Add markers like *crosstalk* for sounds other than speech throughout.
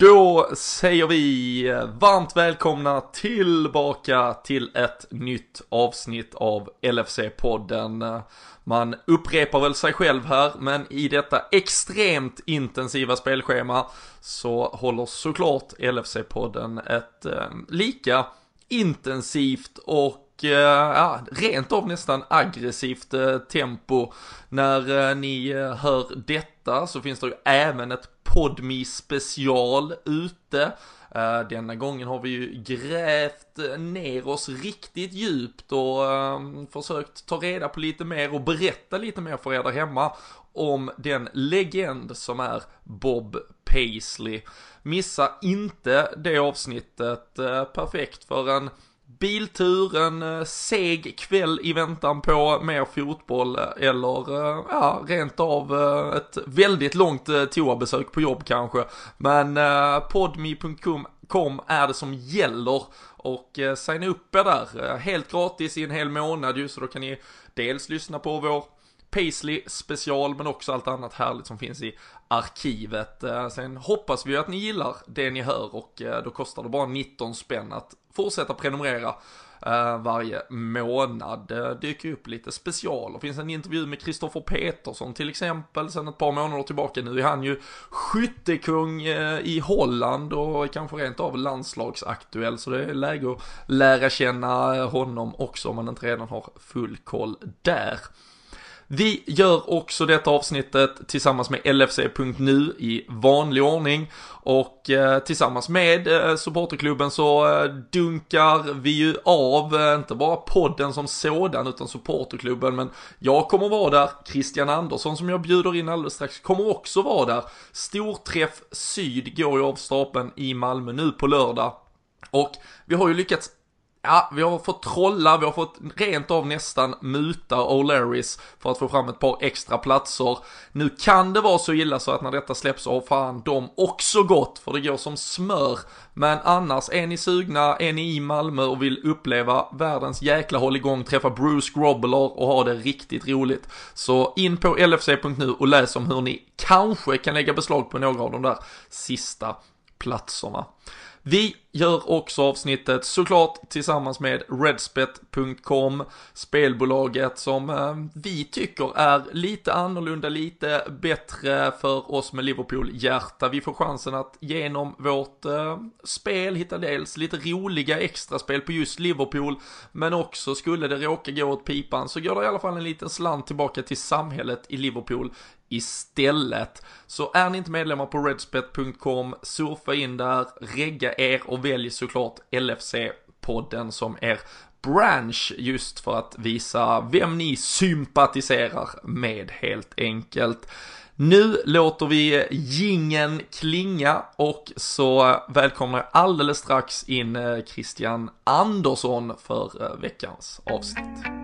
Då säger vi varmt välkomna tillbaka till ett nytt avsnitt av LFC-podden. Man upprepar väl sig själv här, men i detta extremt intensiva spelschema så håller såklart LFC-podden ett eh, lika intensivt och eh, ja, rent av nästan aggressivt eh, tempo. När eh, ni hör detta så finns det ju även ett Podmi special ute. Uh, denna gången har vi ju grävt ner oss riktigt djupt och uh, försökt ta reda på lite mer och berätta lite mer för er där hemma om den legend som är Bob Paisley. Missa inte det avsnittet, uh, perfekt för en biltur, en eh, seg kväll i väntan på mer fotboll eh, eller eh, ja, rent av ett väldigt långt toabesök på jobb kanske. Men podme.com är det som gäller och signa upp er där helt gratis i en hel månad ju så då kan ni dels lyssna på vår Paisley special men också allt annat härligt som finns i arkivet. Eh, sen hoppas vi att ni gillar det ni hör och eh, då kostar det bara 19 spänn att fortsätta prenumerera eh, varje månad. Det dyker upp lite special. Det finns en intervju med Kristoffer Petersson till exempel sen ett par månader tillbaka. Nu är han ju skyttekung i Holland och kanske rent av landslagsaktuell. Så det är läge att lära känna honom också om man inte redan har full koll där. Vi gör också detta avsnittet tillsammans med LFC.nu i vanlig ordning. Och eh, tillsammans med eh, supporterklubben så eh, dunkar vi ju av, eh, inte bara podden som sådan utan supporterklubben. Men jag kommer vara där, Christian Andersson som jag bjuder in alldeles strax kommer också vara där. Storträff Syd går ju av stapeln i Malmö nu på lördag. Och vi har ju lyckats Ja, vi har fått trolla, vi har fått rent av nästan muta O'Larrys för att få fram ett par extra platser. Nu kan det vara så illa så att när detta släpps så har fan de också gått, för det går som smör. Men annars, är ni sugna, är ni i Malmö och vill uppleva världens jäkla hålligång, träffa Bruce Grobbler och ha det riktigt roligt. Så in på lfc.nu och läs om hur ni kanske kan lägga beslag på några av de där sista platserna. Vi gör också avsnittet såklart tillsammans med Redspet.com, spelbolaget som eh, vi tycker är lite annorlunda, lite bättre för oss med Liverpool-hjärta. Vi får chansen att genom vårt eh, spel hitta dels lite roliga extraspel på just Liverpool, men också skulle det råka gå åt pipan så går det i alla fall en liten slant tillbaka till samhället i Liverpool istället. Så är ni inte medlemmar på redspet.com, surfa in där, regga er och välj såklart LFC-podden som er branch just för att visa vem ni sympatiserar med helt enkelt. Nu låter vi gingen klinga och så välkomnar jag alldeles strax in eh, Christian Andersson för eh, veckans avsnitt.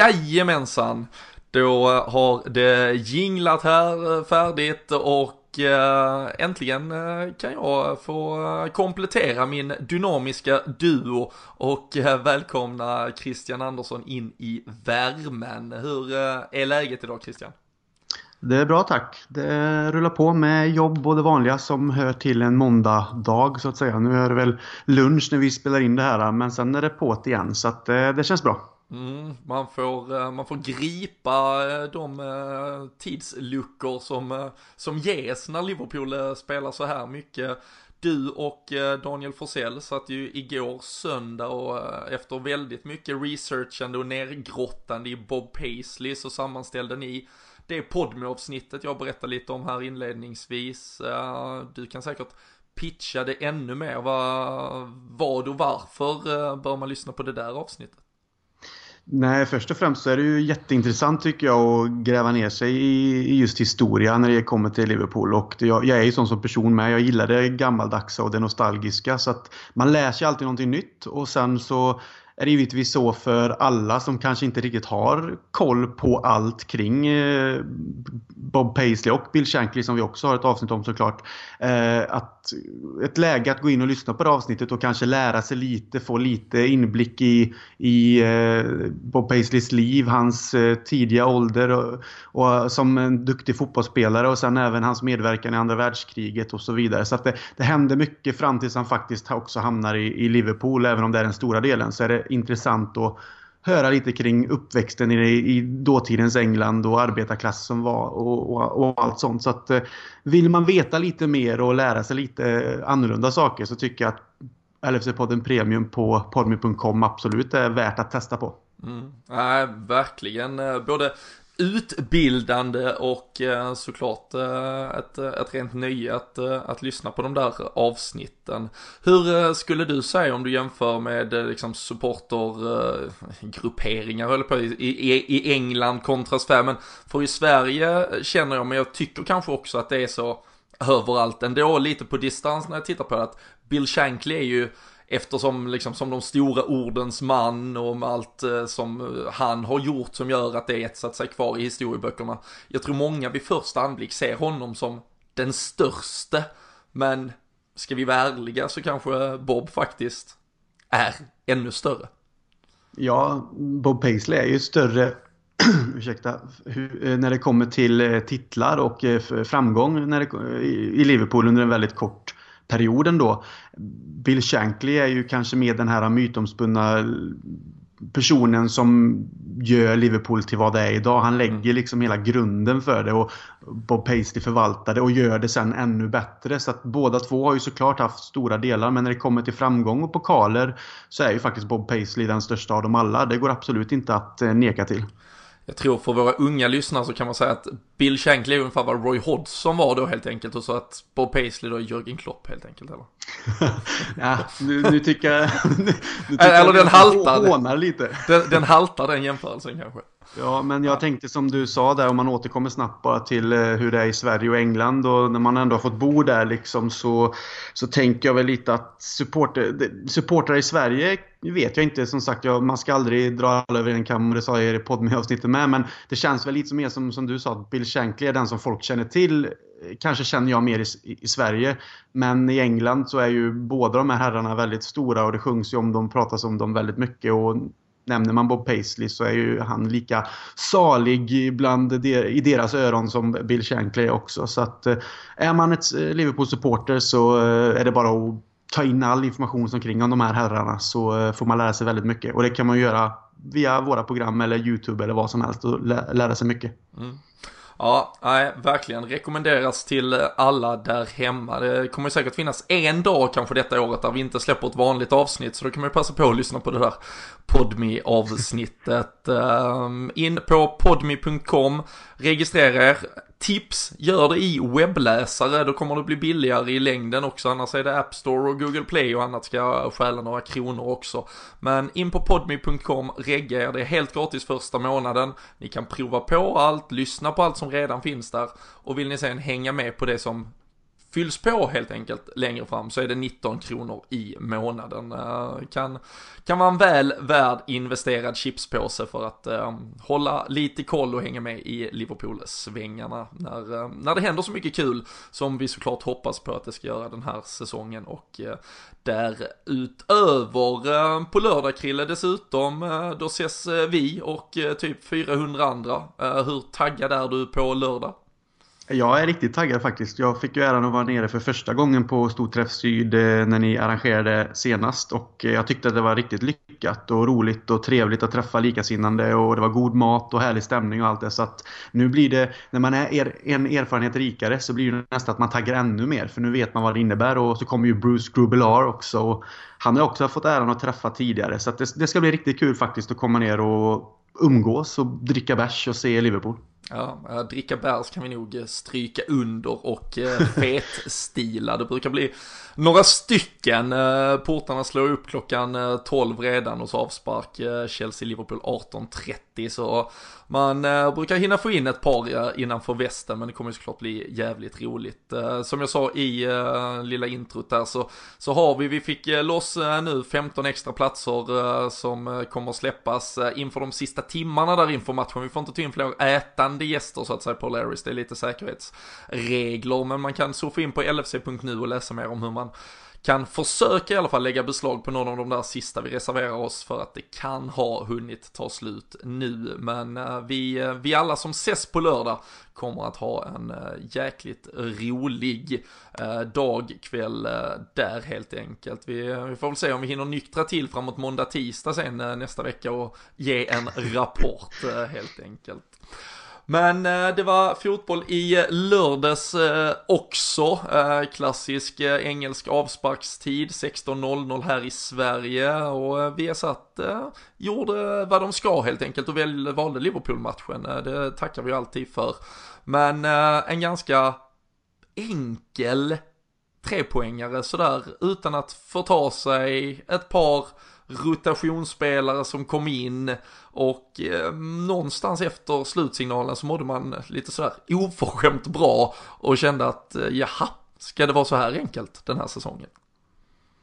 Jajamensan! Då har det jinglat här eh, färdigt och eh, äntligen eh, kan jag få komplettera min dynamiska duo och välkomna Christian Andersson in i värmen. Hur är läget idag Christian? Det är bra tack. Det rullar på med jobb och det vanliga som hör till en måndagdag så att säga. Nu är det väl lunch när vi spelar in det här men sen är det på igen så att det känns bra. Mm, man, får, eh, man får gripa eh, de eh, tidsluckor som, som ges när Liverpool spelar så här mycket. Du och Daniel Forsell satt ju igår söndag och efter väldigt mycket researchande och nergrottande i Bob Paisley så sammanställde ni det Podme-avsnittet jag berättade lite om här inledningsvis. Du kan säkert pitcha det ännu mer. Vad, vad och varför bör man lyssna på det där avsnittet? Nej, först och främst så är det ju jätteintressant tycker jag att gräva ner sig i, just historia när det kommer till Liverpool. Och det, jag, jag, är ju sån som person med. Jag gillar det gammaldags och det nostalgiska. Så att man lär sig alltid någonting nytt och sen så är det givetvis så för alla som kanske inte riktigt har koll på allt kring eh, Bob Paisley och Bill Shankly som vi också har ett avsnitt om såklart. Eh, att ett läge att gå in och lyssna på det avsnittet och kanske lära sig lite, få lite inblick i, i eh, Bob Paisleys liv, hans tidiga ålder och, och, som en duktig fotbollsspelare och sen även hans medverkan i andra världskriget och så vidare. Så att det, det händer mycket fram tills han faktiskt också hamnar i, i Liverpool, även om det är den stora delen. Så är det intressant att höra lite kring uppväxten i, i dåtidens England och arbetarklass som var och, och, och, allt sånt. Så att eh, vill man veta lite mer och lära sig lite annorlunda saker så tycker jag att LFC-podden Premium på podmy.com absolut är värt att testa på. Mm. Nej, verkligen. Eh, både utbildande och eh, såklart eh, ett, eh, ett rent nöje att, att lyssna på de där avsnitten. Hur skulle du säga om du jämför med liksom supportergrupperingar höll på i, i, i England kontra Sverige, men för i Sverige känner jag, men jag tycker kanske också att det är så överallt ändå, lite på distans när jag tittar på det, att Bill Shankly är ju Eftersom liksom som de stora ordens man och med allt eh, som eh, han har gjort som gör att det etsat sig kvar i historieböckerna. Jag tror många vid första anblick ser honom som den störste. Men ska vi vara ärliga så kanske Bob faktiskt är ännu större. Ja, Bob Paisley är ju större *clears throat* ursäkta, eh, när det kommer till titlar och framgång när det, i Liverpool under en väldigt kort perioden då. Bill Shankly är ju kanske mer den här mytomspunna personen som gör Liverpool till vad det är idag. Han lägger mm. liksom hela grunden för det och Bob Paisley förvaltar det och gör det sen ännu bättre. Så att båda två har ju såklart haft stora delar men när det kommer till framgång och pokaler så är ju faktiskt Bob Paisley den största av dem alla. Det går absolut inte att eh, neka till. Jag tror för våra unga lyssnare så kan man säga att Bill Shankly är ungefär vad Roy Hodgson var då helt enkelt och så att Bob Paisley då är Jörgen Klopp helt enkelt eller? *laughs* ja, nu, nu tycker jag... *laughs* Nu, tycker eller jag den haltar. lite. Den, den haltar den jämförelsen kanske. Ja, men jag tänkte som du sa där, om man återkommer snabbt bara till eh, hur det är i Sverige och England och när man ändå har fått bo där liksom så, så tänker jag väl lite att supporter, supportrar i Sverige vet jag inte. Som sagt, jag, man ska aldrig dra alla över en kam, det sa jag i poddavsnittet med. Men det känns väl lite mer som, som du sa, att Bill Shankly är den som folk känner till. Kanske känner jag mer i, i Sverige. Men i England så är ju båda de här herrarna väldigt stora och det sjungs ju om dem, pratas om dem väldigt mycket. Och nämner man Bob Paisley så är ju han lika salig bland i deras öron som Bill Shankly också. Så att eh, är man ett eh, Liverpool-supporter så eh, är det bara att ta in all information som kring om de här herrarna så får man lära sig väldigt mycket. Och det kan man göra via våra program eller YouTube eller vad som helst och lära sig mycket. Mm. Ja, nej, verkligen. Rekommenderas till alla där hemma. Det kommer säkert finnas en dag kanske detta året där vi inte släpper ett vanligt avsnitt, så då kan man ju passa på att lyssna på det där podmi avsnittet ehm, In på podmi.com, registrera er, Tips, gör det i webbläsare, då kommer det bli billigare i längden också, annars är det App Store och Google Play och annat ska stjäla några kronor också. Men in på podme.com, regga er, det är helt gratis första månaden, ni kan prova på allt, lyssna på allt som redan finns där. Och vill ni sen hänga med på det som fylls på helt enkelt längre fram så är det 19 kronor i månaden. Eh, kan, kan vara en väl värd investerad chipspåse för att eh, hålla lite koll och hänga med i Liverpool-svängarna när, eh, när det händer så mycket kul som vi såklart hoppas på att det ska göra den här säsongen och eh, därutöver på lördag Krille dessutom då ses vi och typ 400 andra. hur taggad är du på lördag? Jag är riktigt taggad faktiskt. Jag fick ju äran att vara nere för första gången på Storträff Syd eh, när ni arrangerade senast. Och eh, jag tyckte att det var riktigt lyckat och roligt och trevligt att träffa likasinnande. Och det var god mat och härlig stämning och allt det. Så att nu blir det, när man är en erfarenhet rikare så blir det nästan att man taggar ännu mer. För nu vet man vad det innebär. Och så kommer ju Bruce Grubelar också. Och han har också fått äran att träffa tidigare. Så att det, det ska bli riktigt kul faktiskt att komma ner och umgås och dricka bärs och se Liverpool. Ja, eh, dricka bärs kan vi nog eh, stryka under och eh, fetstila. Det brukar bli några stycken. Portarna slår upp klockan 12 redan och så avspark Chelsea-Liverpool 18.30. Så man brukar hinna få in ett par innanför västen men det kommer såklart bli jävligt roligt. Som jag sa i lilla introt där så, så har vi, vi fick loss nu 15 extra platser som kommer släppas inför de sista timmarna där inför matchen. Vi får inte ta in fler ätande gäster så att säga på Larrys, det är lite säkerhetsregler men man kan surfa in på lfc.nu och läsa mer om hur man kan försöka i alla fall lägga beslag på någon av de där sista vi reserverar oss för att det kan ha hunnit ta slut nu. Men eh, vi, eh, vi alla som ses på lördag kommer att ha en eh, jäkligt rolig dag, kväll där helt enkelt. Vi, vi får väl se om vi hinner nyktra till framåt måndag, tisdag sen nästa vecka och ge en rapport helt enkelt. Men eh, det var fotboll i eh, lördags eh, också. Klassisk engelsk avsparkstid, 16.00 här i Sverige. Och Viasat gjorde vad de ska helt enkelt och väl, valde Liverpool-matchen. Det tackar vi alltid för. Men en ganska enkel trepoängare sådär utan att förta sig ett par rotationsspelare som kom in och eh, någonstans efter slutsignalen så mådde man lite sådär oförskämt bra och kände att eh, jaha, ska det vara så här enkelt den här säsongen?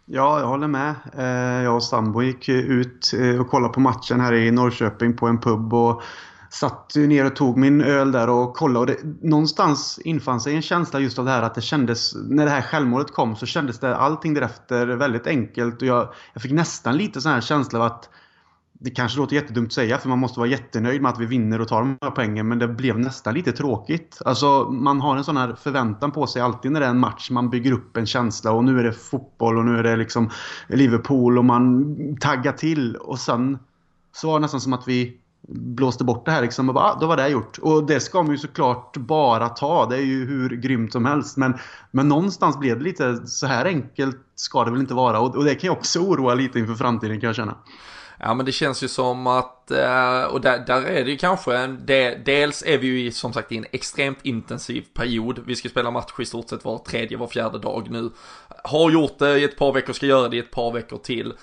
Ja, jag håller med. Eh, jag och sambo gick ut eh, och kollade på matchen här i Norrköping på en pub och satt ner och tog min öl där och kollade. Och det, någonstans infann sig en känsla just av det här att det kändes, när det här självmålet kom så kändes det allting därefter väldigt enkelt. Och jag, jag fick nästan lite sån här känsla av att det kanske låter jättedumt att säga för man måste vara jättenöjd med att vi vinner och tar de här poängen men det blev nästan lite tråkigt. Alltså man har en sån här förväntan på sig alltid när det är en match. Man bygger upp en känsla och nu är det fotboll och nu är det liksom Liverpool och man taggar till och sen så var det nästan som att vi blåste bort det här liksom och bara, ah, då var det gjort. Och det ska man ju såklart bara ta. Det är ju hur grymt som helst. Men, men någonstans blev det lite så här enkelt ska det väl inte vara. Och, och det kan ju också oroa lite inför framtiden kan jag känna. Ja men det känns ju som att, eh, och där, där är det ju kanske, en, dels är vi ju som sagt i en extremt intensiv period. Vi ska spela match i stort sett var tredje, var fjärde dag nu. Har gjort det i ett par veckor, ska göra det i ett par veckor till.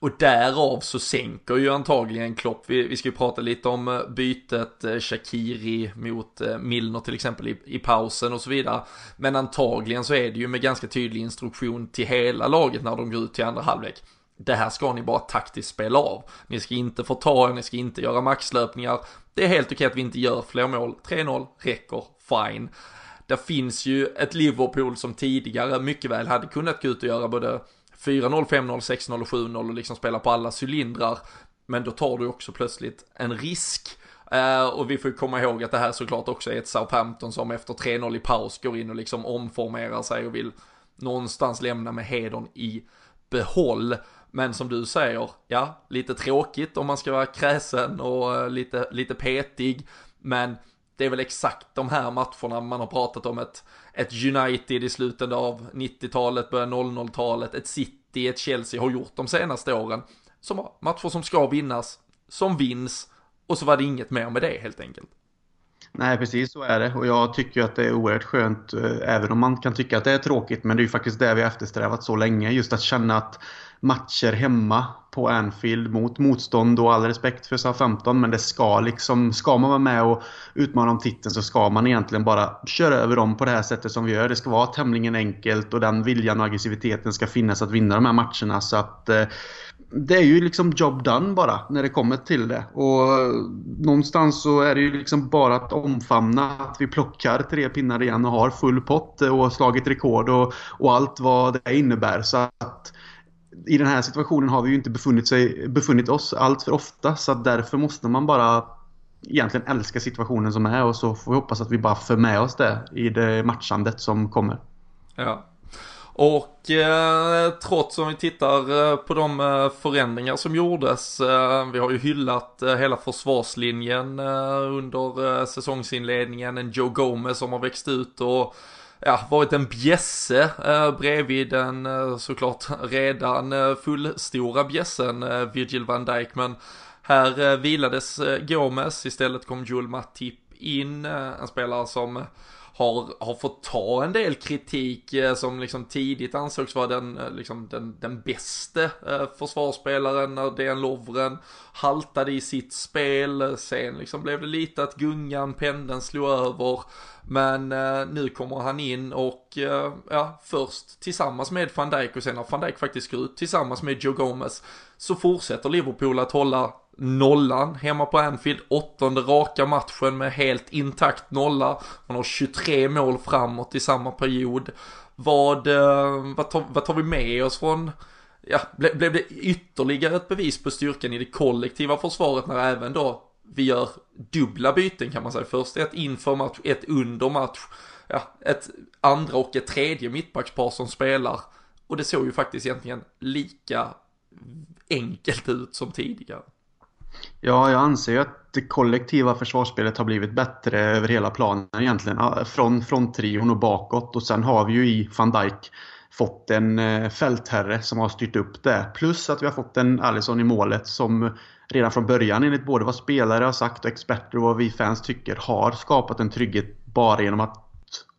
Och därav så sänker ju antagligen Klopp, vi, vi ska ju prata lite om eh, bytet eh, Shakiri mot eh, Milner till exempel i, i pausen och så vidare. Men antagligen så är det ju med ganska tydlig instruktion till hela laget när de går ut till andra halvlek. Det här ska ni bara taktiskt spela av. Ni ska inte få ta er, ni ska inte göra maxlöpningar. Det är helt okej att vi inte gör fler mål. 3-0 räcker, fine. Det finns ju ett Liverpool som tidigare mycket väl hade kunnat gå ut och göra både 4-0, 5-0, 6-0 och 7-0 och liksom spela på alla cylindrar. Men då tar du också plötsligt en risk. Uh, och vi får komma ihåg att det här såklart också är ett Southampton som efter 3-0 i paus går in och liksom omformerar sig och vill någonstans lämna med hedern i behåll. Men som du säger, ja, lite tråkigt om man ska vara kräsen och uh, lite, lite petig. Men det är väl exakt de här matcherna man har pratat om ett, ett United i slutet av 90-talet, början 00-talet, ett City, ett Chelsea har gjort de senaste åren. Som matcher som ska vinnas, som vinns och så var det inget mer med det helt enkelt. Nej, precis så är det. Och jag tycker att det är oerhört skönt, eh, även om man kan tycka att det är tråkigt, men det är ju faktiskt det vi har eftersträvat så länge. Just att känna att matcher hemma på Anfield mot motstånd och all respekt för SA-15 men det ska liksom, ska man vara med och utmana om titeln så ska man egentligen bara köra över dem på det här sättet som vi gör. Det ska vara tämligen enkelt och den viljan och aggressiviteten ska finnas att vinna de här matcherna så att eh, det är ju liksom job done bara när det kommer till det. Och eh, någonstans så är det ju liksom bara att omfamna att vi plockar tre pinnar igen och har full pott och slagit rekord och, och allt vad det innebär. Så att i den här situationen har vi ju inte befunnit, sig, befunnit oss allt för ofta så att därför måste man bara egentligen älska situationen som är och så får vi hoppas att vi bara för med oss det i det matchandet som kommer. Ja. Och eh, trots om vi tittar eh, på de eh, förändringar som gjordes, eh, vi har ju hyllat eh, hela försvarslinjen eh, under eh, säsongsinledningen, en Joe Gomez som har växt ut och ja, varit en bjässe eh, bredvid den eh, såklart redan eh, fullstora bjässen eh, Virgil van Dijk. Men här eh, vilades eh, Gomes, istället kom Joel Matip in eh, en spelare som har, har fått ta en del kritik eh, som liksom tidigt ansågs vara den, eh, liksom den, den bäste eh, försvarsspelaren när Dejan Lovren haltade i sitt spel. Sen liksom blev det lite att gungan, pendeln slog över. Men eh, nu kommer han in och eh, ja, först tillsammans med van Dijk och sen har van Dijk faktiskt går ut tillsammans med Joe Gomez så fortsätter Liverpool att hålla nollan hemma på Anfield, åttonde raka matchen med helt intakt nolla. Man har 23 mål framåt i samma period. Vad, eh, vad, tar, vad tar vi med oss från, ja, ble, blev det ytterligare ett bevis på styrkan i det kollektiva försvaret när även då vi gör dubbla byten kan man säga. Först ett inför match, ett under match, ja, ett andra och ett tredje mittbackspar som spelar. Och det såg ju faktiskt egentligen lika enkelt ut som tidigare. Ja, jag anser ju att det kollektiva försvarsspelet har blivit bättre över hela planen egentligen. Från fronttrion och bakåt. Och sen har vi ju i van Dijk fått en eh, fältherre som har styrt upp det. Plus att vi har fått en Alisson i målet som redan från början enligt både vad spelare har sagt och experter och vad vi fans tycker har skapat en trygghet bara genom att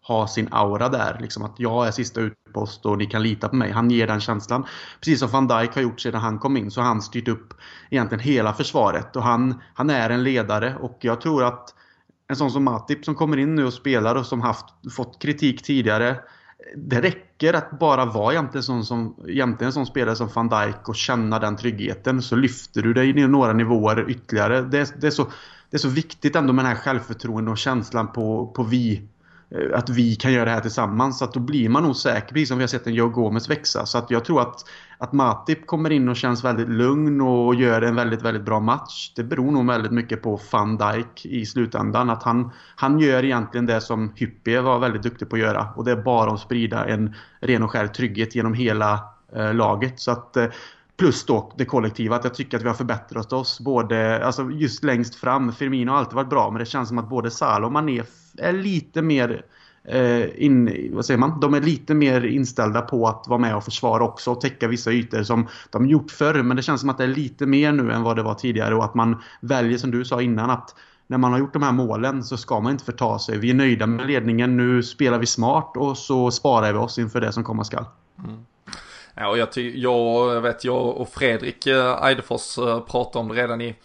ha sin aura där. Liksom att jag är sista utpost och ni kan lita på mig. Han ger den känslan. Precis som van Dijk har gjort sedan han kom in så har han styrt upp egentligen hela försvaret. Och han, han är en ledare och jag tror att en sån som Matip som kommer in nu och spelar och som haft, fått kritik tidigare. Det räcker att bara vara jämte en sån, jämte en sån spelare som van Dijk och känna den tryggheten så lyfter du dig några nivåer ytterligare. Det, det, är så, det är så viktigt ändå med den här självförtroende och känslan på, på vi eh, att vi kan göra det här tillsammans. Så att då blir man nog säker, precis som vi har sett en Joe Gomez växa. Så att jag tror att, att Matip kommer in och känns väldigt lugn och gör en väldigt, väldigt bra match. Det beror nog väldigt mycket på van Dijk i slutändan. Att han, han gör egentligen det som Hyppie var väldigt duktig på att göra. Och det är bara att sprida en ren och skär trygghet genom hela eh, laget. Så att eh, Plus då det kollektiva, att jag tycker att vi har förbättrat oss. Både, alltså just längst fram. Firmino har alltid varit bra, men det känns som att både Salah och Mané är lite mer Eh, in, vad säger man? De är lite mer inställda på att vara med och försvara också och täcka vissa ytor som de gjort förr. Men det känns som att det är lite mer nu än vad det var tidigare och att man väljer som du sa innan att när man har gjort de här målen så ska man inte förta sig. Vi är nöjda med ledningen, nu spelar vi smart och så sparar vi oss inför det som komma skall. Mm. Ja, och jag, jag vet, jag och Fredrik eh, Eidefors eh, pratade om det redan i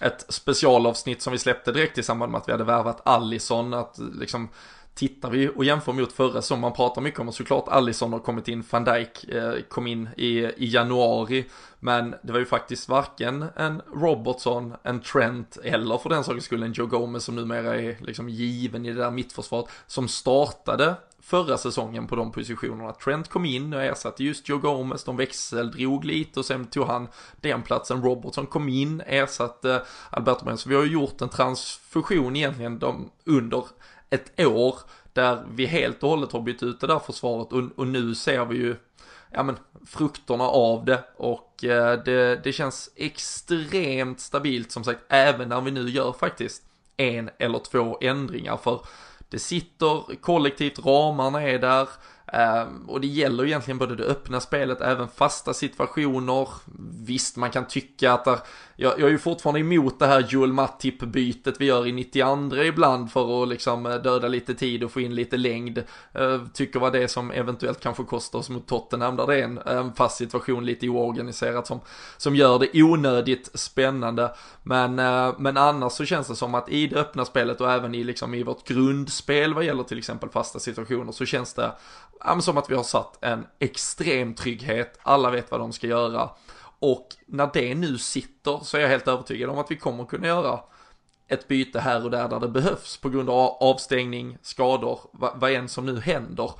ett specialavsnitt som vi släppte direkt i samband med att vi hade värvat Allison, att liksom tittar vi och jämför mot förra som man pratar mycket om och såklart Allison har kommit in, van Dijk eh, kom in i, i januari men det var ju faktiskt varken en Robertson, en Trent eller för den sakens skull en Joe Gomez som numera är liksom given i det där mittförsvaret som startade förra säsongen på de positionerna. Trent kom in och ersatte just Joe Gomez, de växeldrog lite och sen tog han den platsen. Robertson kom in, ersatte Alberto Moreno. Så vi har ju gjort en transfusion egentligen de, under ett år där vi helt och hållet har bytt ut det där försvaret och, och nu ser vi ju ja men frukterna av det. Och eh, det, det känns extremt stabilt som sagt även när vi nu gör faktiskt en eller två ändringar. För det sitter kollektivt, ramarna är där, Ehm, och det gäller egentligen både det öppna spelet, även fasta situationer. Visst, man kan tycka att där, jag, jag är ju fortfarande emot det här Joel Matip-bytet vi gör i 92 ibland för att liksom eh, döda lite tid och få in lite längd. Ehm, tycker vad det är som eventuellt kanske kostar oss mot Tottenham där det är en, en fast situation lite oorganiserat som, som gör det onödigt spännande. Men, eh, men annars så känns det som att i det öppna spelet och även i, liksom, i vårt grundspel vad gäller till exempel fasta situationer så känns det som att vi har satt en extrem trygghet, alla vet vad de ska göra. Och när det nu sitter så är jag helt övertygad om att vi kommer kunna göra ett byte här och där där det behövs på grund av avstängning, skador, vad, vad än som nu händer.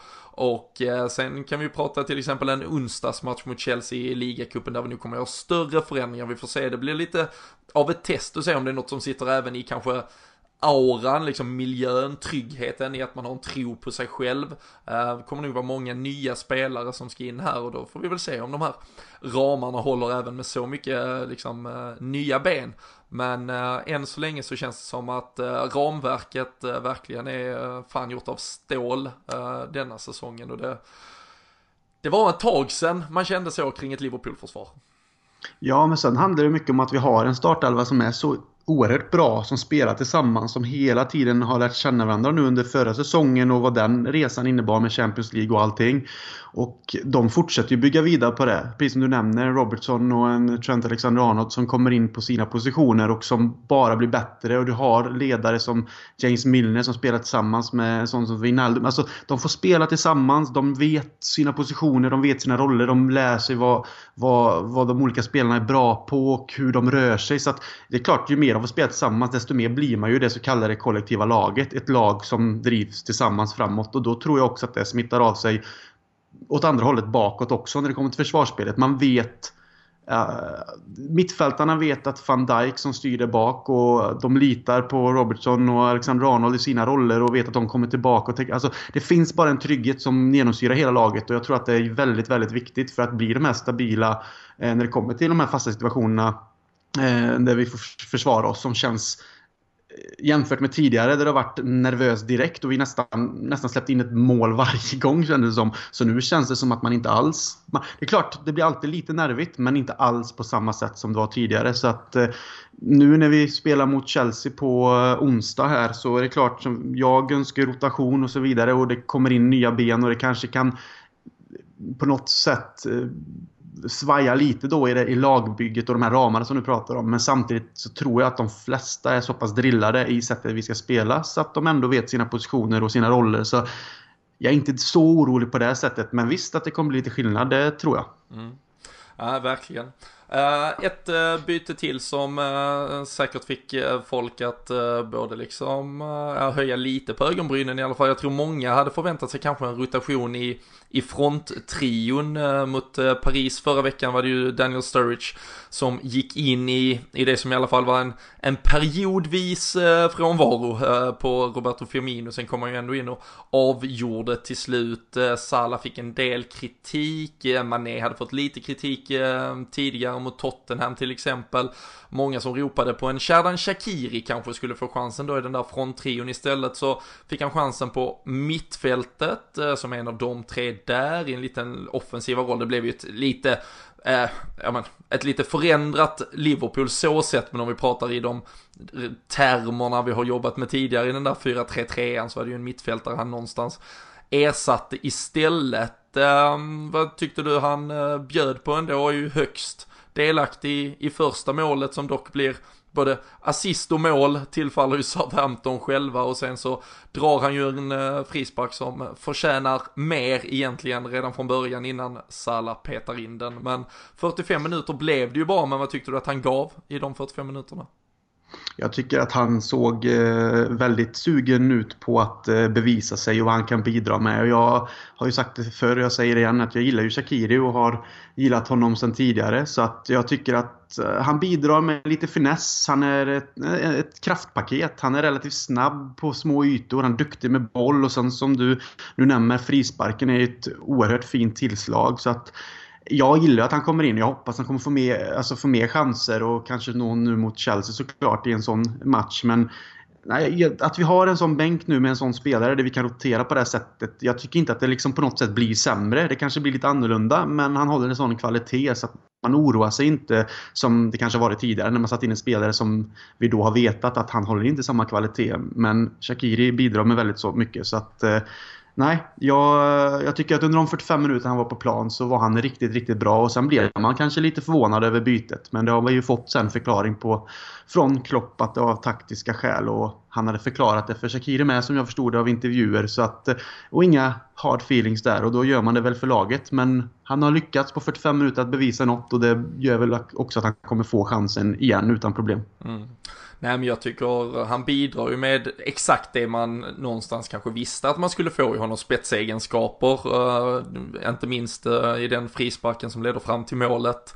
Och eh, sen kan vi prata till exempel en onsdagsmatch mot Chelsea i ligacupen där vi nu kommer att göra större förändringar. Vi får se, det blir lite av ett test och se om det är något som sitter även i kanske auran, liksom miljön, tryggheten i att man har en tro på sig själv. Eh, det kommer nog vara många nya spelare som ska in här och då får vi väl se om de här ramarna håller även med så mycket eh, liksom, eh, nya ben. Men än så länge så känns det som att ramverket verkligen är fan gjort av stål denna säsongen och det, det var ett tag sedan man kände så kring ett Liverpool-försvar. Ja, men sen handlar det mycket om att vi har en startelva som är så oerhört bra, som spelar tillsammans, som hela tiden har lärt känna varandra nu under förra säsongen och vad den resan innebar med Champions League och allting. Och de fortsätter ju bygga vidare på det. Precis som du nämner, Robertson och en Trent Alexander-Arnold som kommer in på sina positioner och som bara blir bättre. Och du har ledare som James Milner som spelar tillsammans med en sån som Wijnaldum. Alltså, de får spela tillsammans, de vet sina positioner, de vet sina roller, de lär sig vad, vad, vad de olika spelarna är bra på och hur de rör sig. Så att det är klart, ju mer de får spela tillsammans desto mer blir man ju det så kallade kollektiva laget. Ett lag som drivs tillsammans framåt och då tror jag också att det smittar av sig åt andra hållet bakåt också när det kommer till försvarsspelet. Man vet Uh, mittfältarna vet att van Dijk som styr där bak och de litar på Robertson och Alexander Arnold i sina roller och vet att de kommer tillbaka. Och alltså, det finns bara en trygghet som genomsyrar hela laget och jag tror att det är väldigt, väldigt viktigt för att bli de här stabila eh, när det kommer till de här fasta situationerna Eh, där vi får försvara oss som känns eh, jämfört med tidigare där det har varit nervös direkt och vi nästan, nästan släppt in ett mål *laughs* varje gång kändes det som. Så nu känns det som att man inte alls... Det är klart, det blir alltid lite nervigt men inte alls på samma sätt som det var tidigare. Så att eh, nu när vi spelar mot Chelsea på eh, onsdag här så är det klart som jag önskar rotation och så vidare och det kommer in nya ben och det kanske kan eh, på något sätt eh, svaja lite då i, det, i lagbygget och de här ramarna som du pratar om. Men samtidigt så tror jag att de flesta är så pass drillade i sättet vi ska spela så att de ändå vet sina positioner och sina roller. Så jag är inte så orolig på det sättet. Men visst att det kommer bli lite skillnad, det tror jag. Mm. Ja, verkligen. Uh, ett uh, byte till som uh, säkert fick folk att både liksom höja lite på ögonbrynen i alla fall. Jag tror många hade förväntat sig kanske en rotation i i fronttrion mot Paris. Förra veckan var det ju Daniel Sturridge som gick in i, i det som i alla fall var en, en periodvis frånvaro på Roberto Firmino. Sen kom han ju ändå in och avgjorde till slut. Salah fick en del kritik. Mané hade fått lite kritik tidigare mot Tottenham till exempel. Många som ropade på en Sherdan Shakiri kanske skulle få chansen då i den där fronttrion. Istället så fick han chansen på mittfältet eh, som en av de tre där i en liten offensiva roll. Det blev ju ett lite, eh, ja men, ett lite förändrat Liverpool så sett, men om vi pratar i de termerna vi har jobbat med tidigare i den där 4-3-3 så var det ju en mittfältare han någonstans ersatte istället. Eh, vad tyckte du han eh, bjöd på ändå? Är ju högst delaktig i, första målet som dock blir både assist och mål tillfaller ju Southampton själva och sen så drar han ju en eh, frispark som förtjänar mer egentligen redan från början innan Salah petar in den. Men 45 minuter blev det ju bara, men vad tyckte du att han gav i de 45 minuterna? Jag tycker att han såg eh, väldigt sugen ut på att eh, bevisa sig och vad han kan bidra med. Jag har ju sagt det förr och jag säger det igen att jag gillar ju Shakiri och har gillat honom sedan tidigare. Så att jag tycker att eh, han bidrar med lite finess. Han är ett, ett kraftpaket. Han är relativt snabb på små ytor. Han är duktig med boll och sen som du nu nämner frisparken är ett oerhört fint tillslag. Så att jag gillar att han kommer in. Jag hoppas han kommer få mer, alltså få mer chanser och kanske nå nu mot Chelsea såklart i en sån match. Men nej, att vi har en sån bänk nu med en sån spelare där vi kan rotera på det här sättet. Jag tycker inte att det liksom på något sätt blir sämre. Det kanske blir lite annorlunda men han håller en sån kvalitet så att man oroar sig inte som det kanske varit tidigare när man satt in en spelare som vi då har vetat att han håller inte samma kvalitet. Men Shakiri bidrar med väldigt så mycket så att eh, Nej, jag, jag tycker att under de 45 minuter han var på plan så var han riktigt, riktigt bra. Och sen blev man kanske lite förvånad över bytet. Men det har vi ju fått sen förklaring på från Klopp att det var av taktiska skäl. Och han hade förklarat det för Shakiri med som jag förstod det av intervjuer. Så att, och inga hard feelings där och då gör man det väl för laget. Men han har lyckats på 45 minuter att bevisa något och det gör väl också att han kommer få chansen igen utan problem. Mm. Nej men jag tycker han bidrar ju med exakt det man någonstans kanske visste att man skulle få i honom spetsegenskaper. Uh, inte minst uh, i den frisparken som leder fram till målet.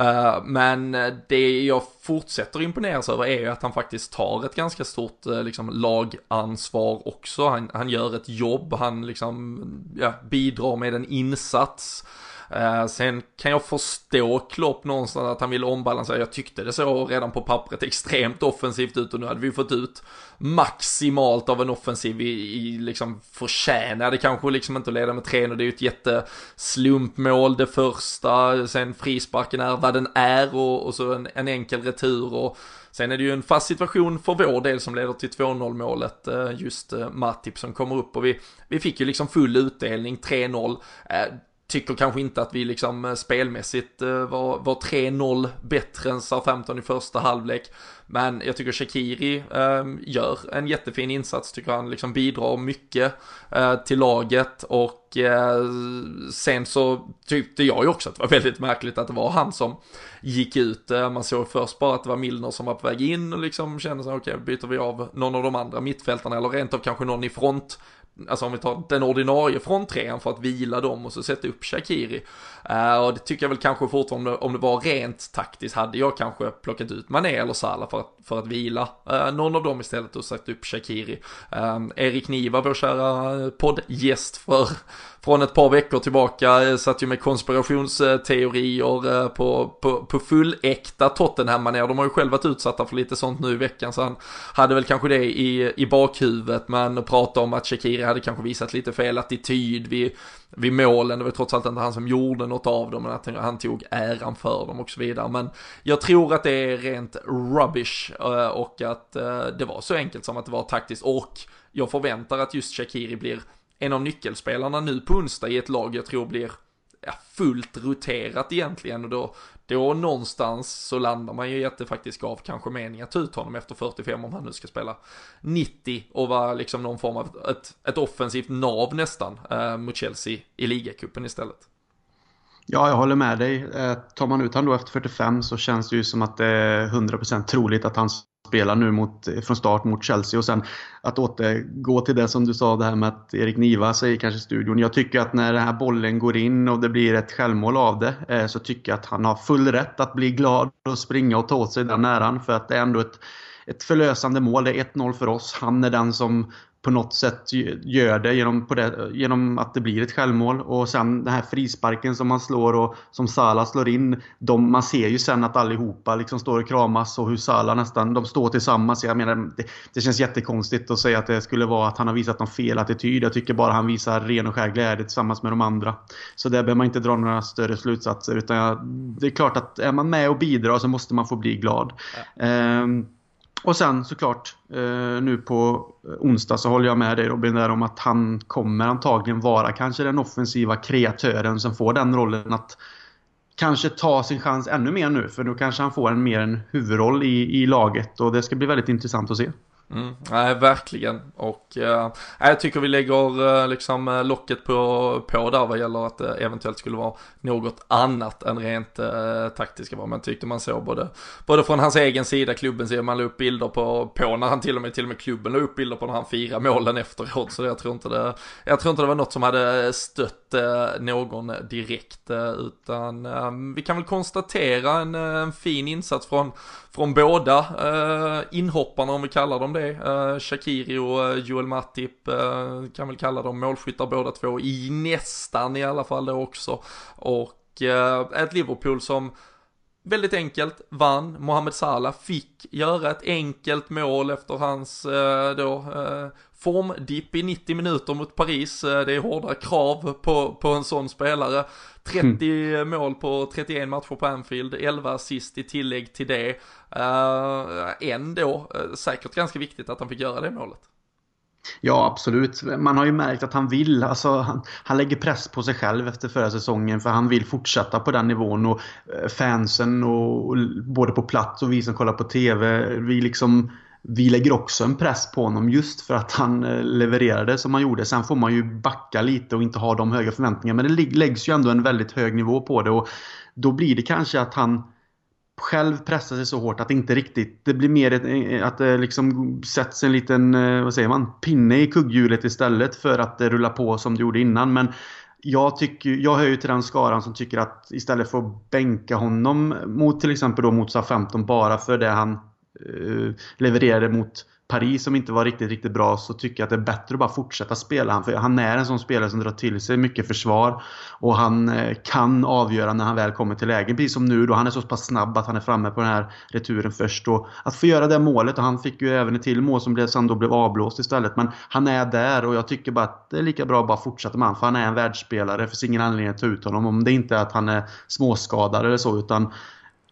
Uh, men det jag fortsätter imponeras över är ju att han faktiskt tar ett ganska stort liksom, lagansvar också. Han, han gör ett jobb, han liksom ja, bidrar med en insats. Eh, sen kan jag förstå Klopp någonstans att han vill ombalansera. Jag tyckte det såg redan på pappret extremt offensivt ut och nu hade vi fått ut maximalt av en offensiv i, i liksom förtjänade kanske liksom inte att leda med 3 och det är ju ett jätteslumpmål det första. Sen frisparken är vad den är och, och så en, en enkel retur och Sen är det ju en fast situation för vår del som leder till 2-0 målet, eh, just eh, Matip som kommer upp och vi, vi fick ju liksom full utdelning, 3-0 tycker kanske inte att vi liksom eh, spelmässigt eh, var, var 3-0 bättre än Southampton i första halvlek. Men jag tycker Shakiri eh, gör en jättefin insats, tycker han liksom bidrar mycket eh, till laget och eh, sen så tyckte jag ju också att det var *laughs* väldigt märkligt att det var han som gick ut. Eh, man såg först bara att det var Milner som var på väg in och liksom kände sig okej, okay, byter vi av någon av de andra mittfältarna eller rent av kanske någon i front alltså om vi tar den ordinarie fronttrean för att vila dem och så sätta upp Shakiri. Uh, och det tycker jag väl kanske fortfarande, om det var rent taktiskt, hade jag kanske plockat ut Mané eller Salah för att, för att vila uh, någon av dem istället och satt upp Shakiri. Uh, Erik Niva, vår kära poddgäst för, från ett par veckor tillbaka, eh, satt ju med konspirationsteorier eh, på, på, på fulläkta tottenham manér De har ju själva varit utsatta för lite sånt nu i veckan, så han hade väl kanske det i, i bakhuvudet, men prata om att Shakiri hade kanske visat lite fel attityd vid, vid målen. Det var trots allt inte han som gjorde något av dem, men att han tog äran för dem och så vidare. Men jag tror att det är rent rubbish eh, och att det var så enkelt som att det var taktiskt och jag förväntar att just Shakiri blir en av nyckelspelarna nu på onsdag i ett lag jag tror blir ja, fullt roterat egentligen och då, då någonstans så landar man ju i att det faktiskt gav kanske mening att ta ut honom efter 45 om han nu ska spela 90 och vara liksom någon form av ett, ett offensivt nav nästan eh, mot Chelsea i ligacupen istället. Ja, jag håller med dig. Eh, tar man ut honom då efter 45 så känns det ju som att det är 100% troligt att han spelar nu mot, från start mot Chelsea och sen att återgå till det som du sa det här med att Erik Niva säger kanske i studion. Jag tycker att när den här bollen går in och det blir ett självmål av det eh, så tycker jag att han har full rätt att bli glad och springa och ta åt sig den äran för att det är ändå ett ett förlösande mål. Det är 1-0 för oss. Han är den som på något sätt gör det genom, det genom, att det blir ett självmål. Och sen den här frisparken som man slår och som Salah slår in. De, man ser ju sen att allihopa liksom står och kramas och hur Salah nästan, de står tillsammans. Jag menar, det, det känns jättekonstigt att säga att det skulle vara att han har visat någon fel attityd. Jag tycker bara han visar ren och skär glädje tillsammans med de andra. Så där behöver man inte dra några större slutsatser. Utan jag, det är klart att är man med och bidrar så måste man få bli glad. Ja. Um, och sen såklart eh, nu på eh, onsdag så håller jag med dig Robin där om att han kommer antagligen vara kanske den offensiva kreatören som får den rollen att kanske ta sin chans ännu mer nu för då kanske han får en mer en huvudroll i, i laget och det ska bli väldigt intressant att se. Mm, nej, verkligen. Och eh, jag tycker vi lägger eh, liksom eh, locket på, på där vad gäller att det eventuellt skulle vara något annat än rent eh, taktiska. Man tyckte man såg både, både från hans egen sida, klubben sida, man la upp bilder på, på när han till och med, till och med klubben la upp bilder på när han firar målen efteråt. Så jag tror inte det, jag tror inte det var något som hade stött eh, någon direkt. utan vi kan väl konstatera en, en fin insats från från båda eh, inhopparna om vi kallar dem det. Eh, Shakiri och eh, Joel Matip eh, kan väl kalla dem målskyttar båda två i nästan i alla fall det också. Och eh, ett Liverpool som väldigt enkelt vann. Mohamed Salah fick göra ett enkelt mål efter hans eh, då eh, formdipp i 90 minuter mot Paris. Eh, det är hårda krav på, på en sån spelare. 30 mm. mål på 31 matcher på Anfield, 11 assist i tillägg till det. Uh, ändå uh, säkert ganska viktigt att han fick göra det målet. Ja, absolut. Man har ju märkt att han vill. Alltså, han, han lägger press på sig själv efter förra säsongen för han vill fortsätta på den nivån. Och fansen och, och både på plats och vi som kollar på TV, vi liksom vi lägger också en press på honom just för att han eh, levererade som han gjorde. Sen får man ju backa lite och inte ha de höga förväntningarna. Men det läggs ju ändå en väldigt hög nivå på det. Och då blir det kanske att han själv pressar sig så hårt att det inte riktigt... Det blir mer ett, eh, att det liksom sätts en liten, eh, vad säger man, pinne i kugghjulet istället för att det rullar på som det gjorde innan. Men jag, tycker, jag hör ju till den skaran som tycker att istället för att bänka honom mot till exempel då mot 15 bara för det han Eh, levererade mot Paris som inte var riktigt, riktigt bra så tycker jag att det är bättre att bara fortsätta spela han. För han är en sån spelare som drar till sig mycket försvar. Och han eh, kan avgöra när han väl kommer till lägen. Precis som nu då. Han är så pass snabb att han är framme på den här returen först. Och att få göra det målet. Och han fick ju även ett till mål som blev, sen då blev avblåst istället. Men han är där och jag tycker bara att det är lika bra att bara fortsätta med honom. För han är en världsspelare. Det finns ingen anledning att ta ut honom. Om det inte är att han är småskadad eller så. Utan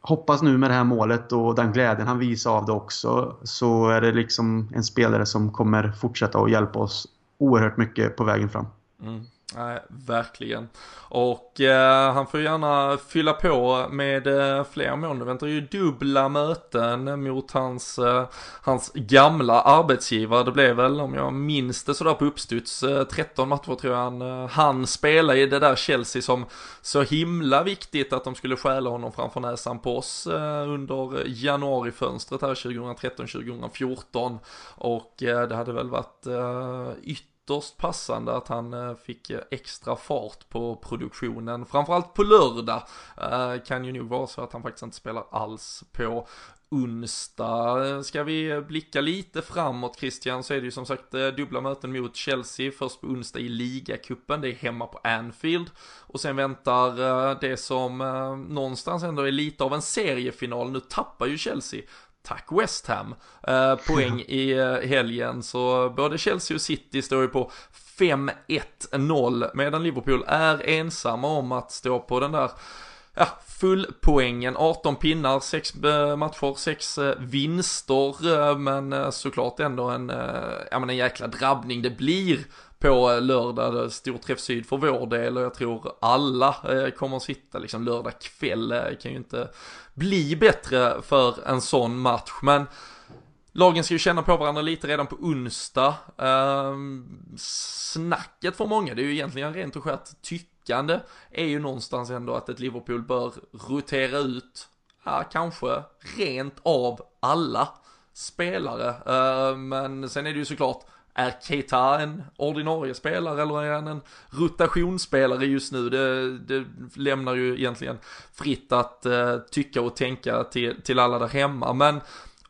hoppas nu med det här målet och den glädjen han visar av det också så är det liksom en spelare som kommer fortsätta att hjälpa oss oerhört mycket på vägen fram. Mm. Nej, verkligen. Och eh, han får gärna fylla på med eh, fler mål. Nu väntar ju dubbla möten mot hans, eh, hans gamla arbetsgivare. Det blev väl, om jag minns det sådär på uppstuds, eh, 13 matcher tror jag han, eh, han spelade i det där Chelsea som så himla viktigt att de skulle stjäla honom framför näsan på oss eh, under januarifönstret här 2013-2014. Och eh, det hade väl varit eh, ytterligare ytterst passande att han eh, fick eh, extra fart på produktionen. Framförallt på lördag eh, kan ju nog vara så att han faktiskt inte spelar alls på onsdag. Ska vi blicka lite framåt Christian så är det ju som sagt dubbla möten mot Chelsea. Först på onsdag i ligacupen, det är hemma på Anfield. Och sen väntar det som någonstans ändå är lite av en seriefinal. Nu tappar ju Chelsea tack West Ham, eh, poäng i eh, helgen. Så både Chelsea och City står ju på 5-1-0 medan Liverpool är ensamma om att stå på den där ja, fullpoängen, 18 pinnar, 6 eh, matcher, 6 eh, vinster, men såklart ändå en, ja men en jäkla drabbning det blir på lördag, eh, stor träff syd för vår del och jag tror alla eh, kommer att sitta liksom lördag kväll, Det kan ju inte bli bättre för en sån match. Men lagen ska ju känna på varandra lite redan på onsdag. Ehm, snacket för många, det är ju egentligen rent och skärt tyckande, är ju någonstans ändå att ett Liverpool bör rotera ut, ja kanske rent av alla spelare. Ehm, men sen är det ju såklart är Keita en ordinarie spelare eller är han en rotationsspelare just nu? Det, det lämnar ju egentligen fritt att uh, tycka och tänka till, till alla där hemma. Men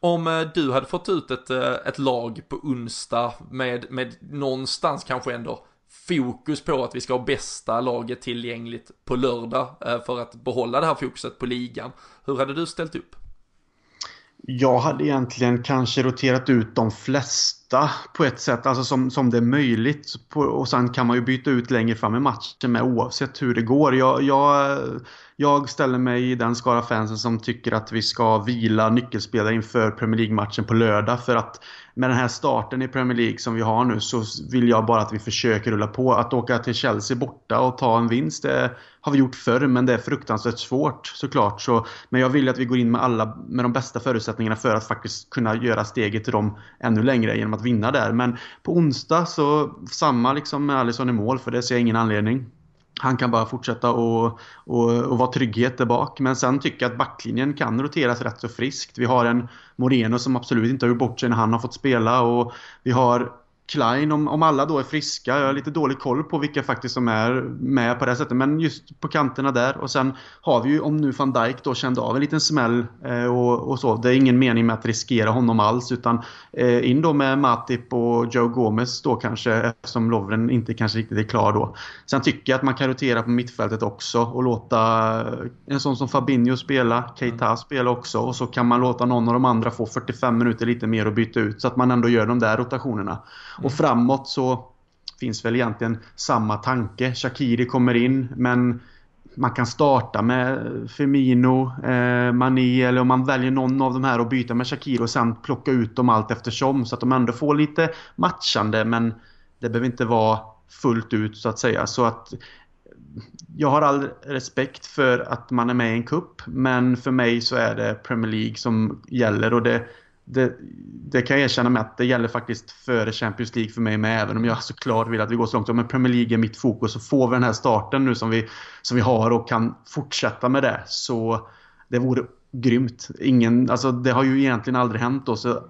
om uh, du hade fått ut ett, uh, ett lag på onsdag med, med någonstans kanske ändå fokus på att vi ska ha bästa laget tillgängligt på lördag för att behålla det här fokuset på ligan. Hur hade du ställt upp? Jag hade egentligen kanske roterat ut de flesta på ett sätt, alltså som, som det är möjligt. och sen kan man ju byta ut längre fram i matchen med oavsett hur det går. Jag, jag, jag ställer mig i den skara fansen som tycker att vi ska vila nyckelspelare inför Premier League-matchen på lördag. För att med den här starten i Premier League som vi har nu så vill jag bara att vi försöker rulla på. Att åka till Chelsea borta och ta en vinst, det har vi gjort förr men det är fruktansvärt svårt såklart. Så, men jag vill att vi går in med alla med de bästa förutsättningarna för att faktiskt kunna göra steget till dem ännu längre genom att vinna där. Men på onsdag så samma liksom med Alisson i mål för det ser jag ingen anledning. Han kan bara fortsätta och, och, och vara trygghet där bak. Men sen tycker jag att backlinjen kan roteras rätt så friskt. Vi har en Moreno som absolut inte har gjort bort sig när han har fått spela. Och vi har Klein, om, om alla då är friska. Jag har lite dålig koll på vilka faktiskt som är med på det sättet. Men just på kanterna där. Och sen har vi ju, om nu van Dijk då kände av en liten smäll eh, och, och, så. Det är ingen mening med att riskera honom alls. Utan eh, in då med Matip och Joe Gomez då kanske. Eftersom Lovren inte kanske riktigt är klar då. Sen tycker jag att man kan rotera på mittfältet också. Och låta en sån som Fabinho spela. Keita mm. spela också. Och så kan man låta någon av de andra få 45 minuter lite mer och byta ut. Så att man ändå gör de där rotationerna. Och framåt så finns väl egentligen samma tanke. Shakiri kommer in men man kan starta med Firmino, eh, Mané eller om man väljer någon av de här och byta med Shakiri och sen plocka ut dem allt eftersom så att de ändå får lite matchande men det behöver inte vara fullt ut så att säga. Så att jag har all respekt för att man är med i en kupp men för mig så är det Premier League som gäller och det det, det, kan jag erkänna med att det gäller faktiskt före Champions League för mig med. Även om jag såklart vill att vi går så långt. Men Premier League är mitt fokus. Så får vi den här starten nu som vi, som vi har och kan fortsätta med det. Så det vore grymt. Ingen, alltså det har ju egentligen aldrig hänt då. Så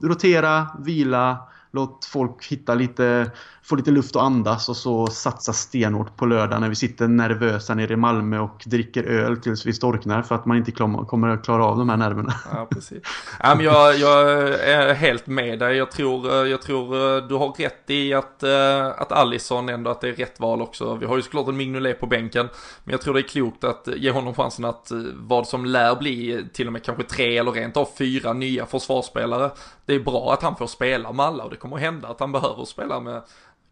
rotera, vila, Låt folk hitta lite, få lite luft och andas och så satsa stenhårt på lördag när vi sitter nervösa nere i Malmö och dricker öl tills vi storknar för att man inte kommer att klara av de här nerverna. *laughs* Ja, precis. Ja, men jag, jag är helt med dig. Jag tror, jag tror du har rätt i att, eh, att Allison ändå att det är rätt val också. Vi har ju såklart en Mignolet på bänken. Men jag tror det är klokt att ge honom chansen att eh, vad som lär bli till och med kanske tre eller rent av fyra nya försvarsspelare. Det är bra att han får spela med alla och det kommer att hända att han behöver spela med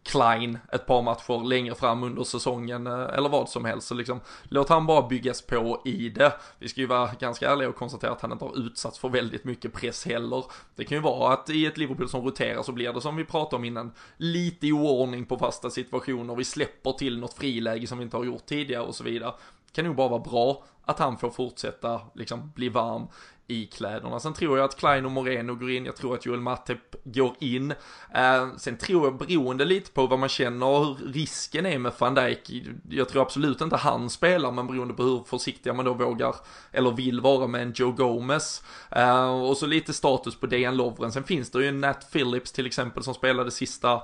Klein ett par matcher längre fram under säsongen eh, eller vad som helst. Så liksom, låt han bara byggas på i det. Vi ska ju vara ganska ärliga och konstatera att han inte har utsatts för väldigt mycket press heller. Det kan ju vara att i ett Liverpool som roterar så blir det som vi pratade om innan, lite oordning på fasta situationer. Vi släpper till något friläge som vi inte har gjort tidigare och så vidare. Kan nog bara vara bra att han får fortsätta liksom bli varm i kläderna. Sen tror jag att Klein och Moreno går in, jag tror att Joel Matip går in. Eh, sen tror jag, beroende lite på vad man känner och hur risken är med van Dijk, jag tror absolut inte han spelar, men beroende på hur försiktiga man då vågar eller vill vara med en Joe Gomez. Eh, och så lite status på Dejan Lovren. Sen finns det ju en Nat Phillips till exempel som spelade sista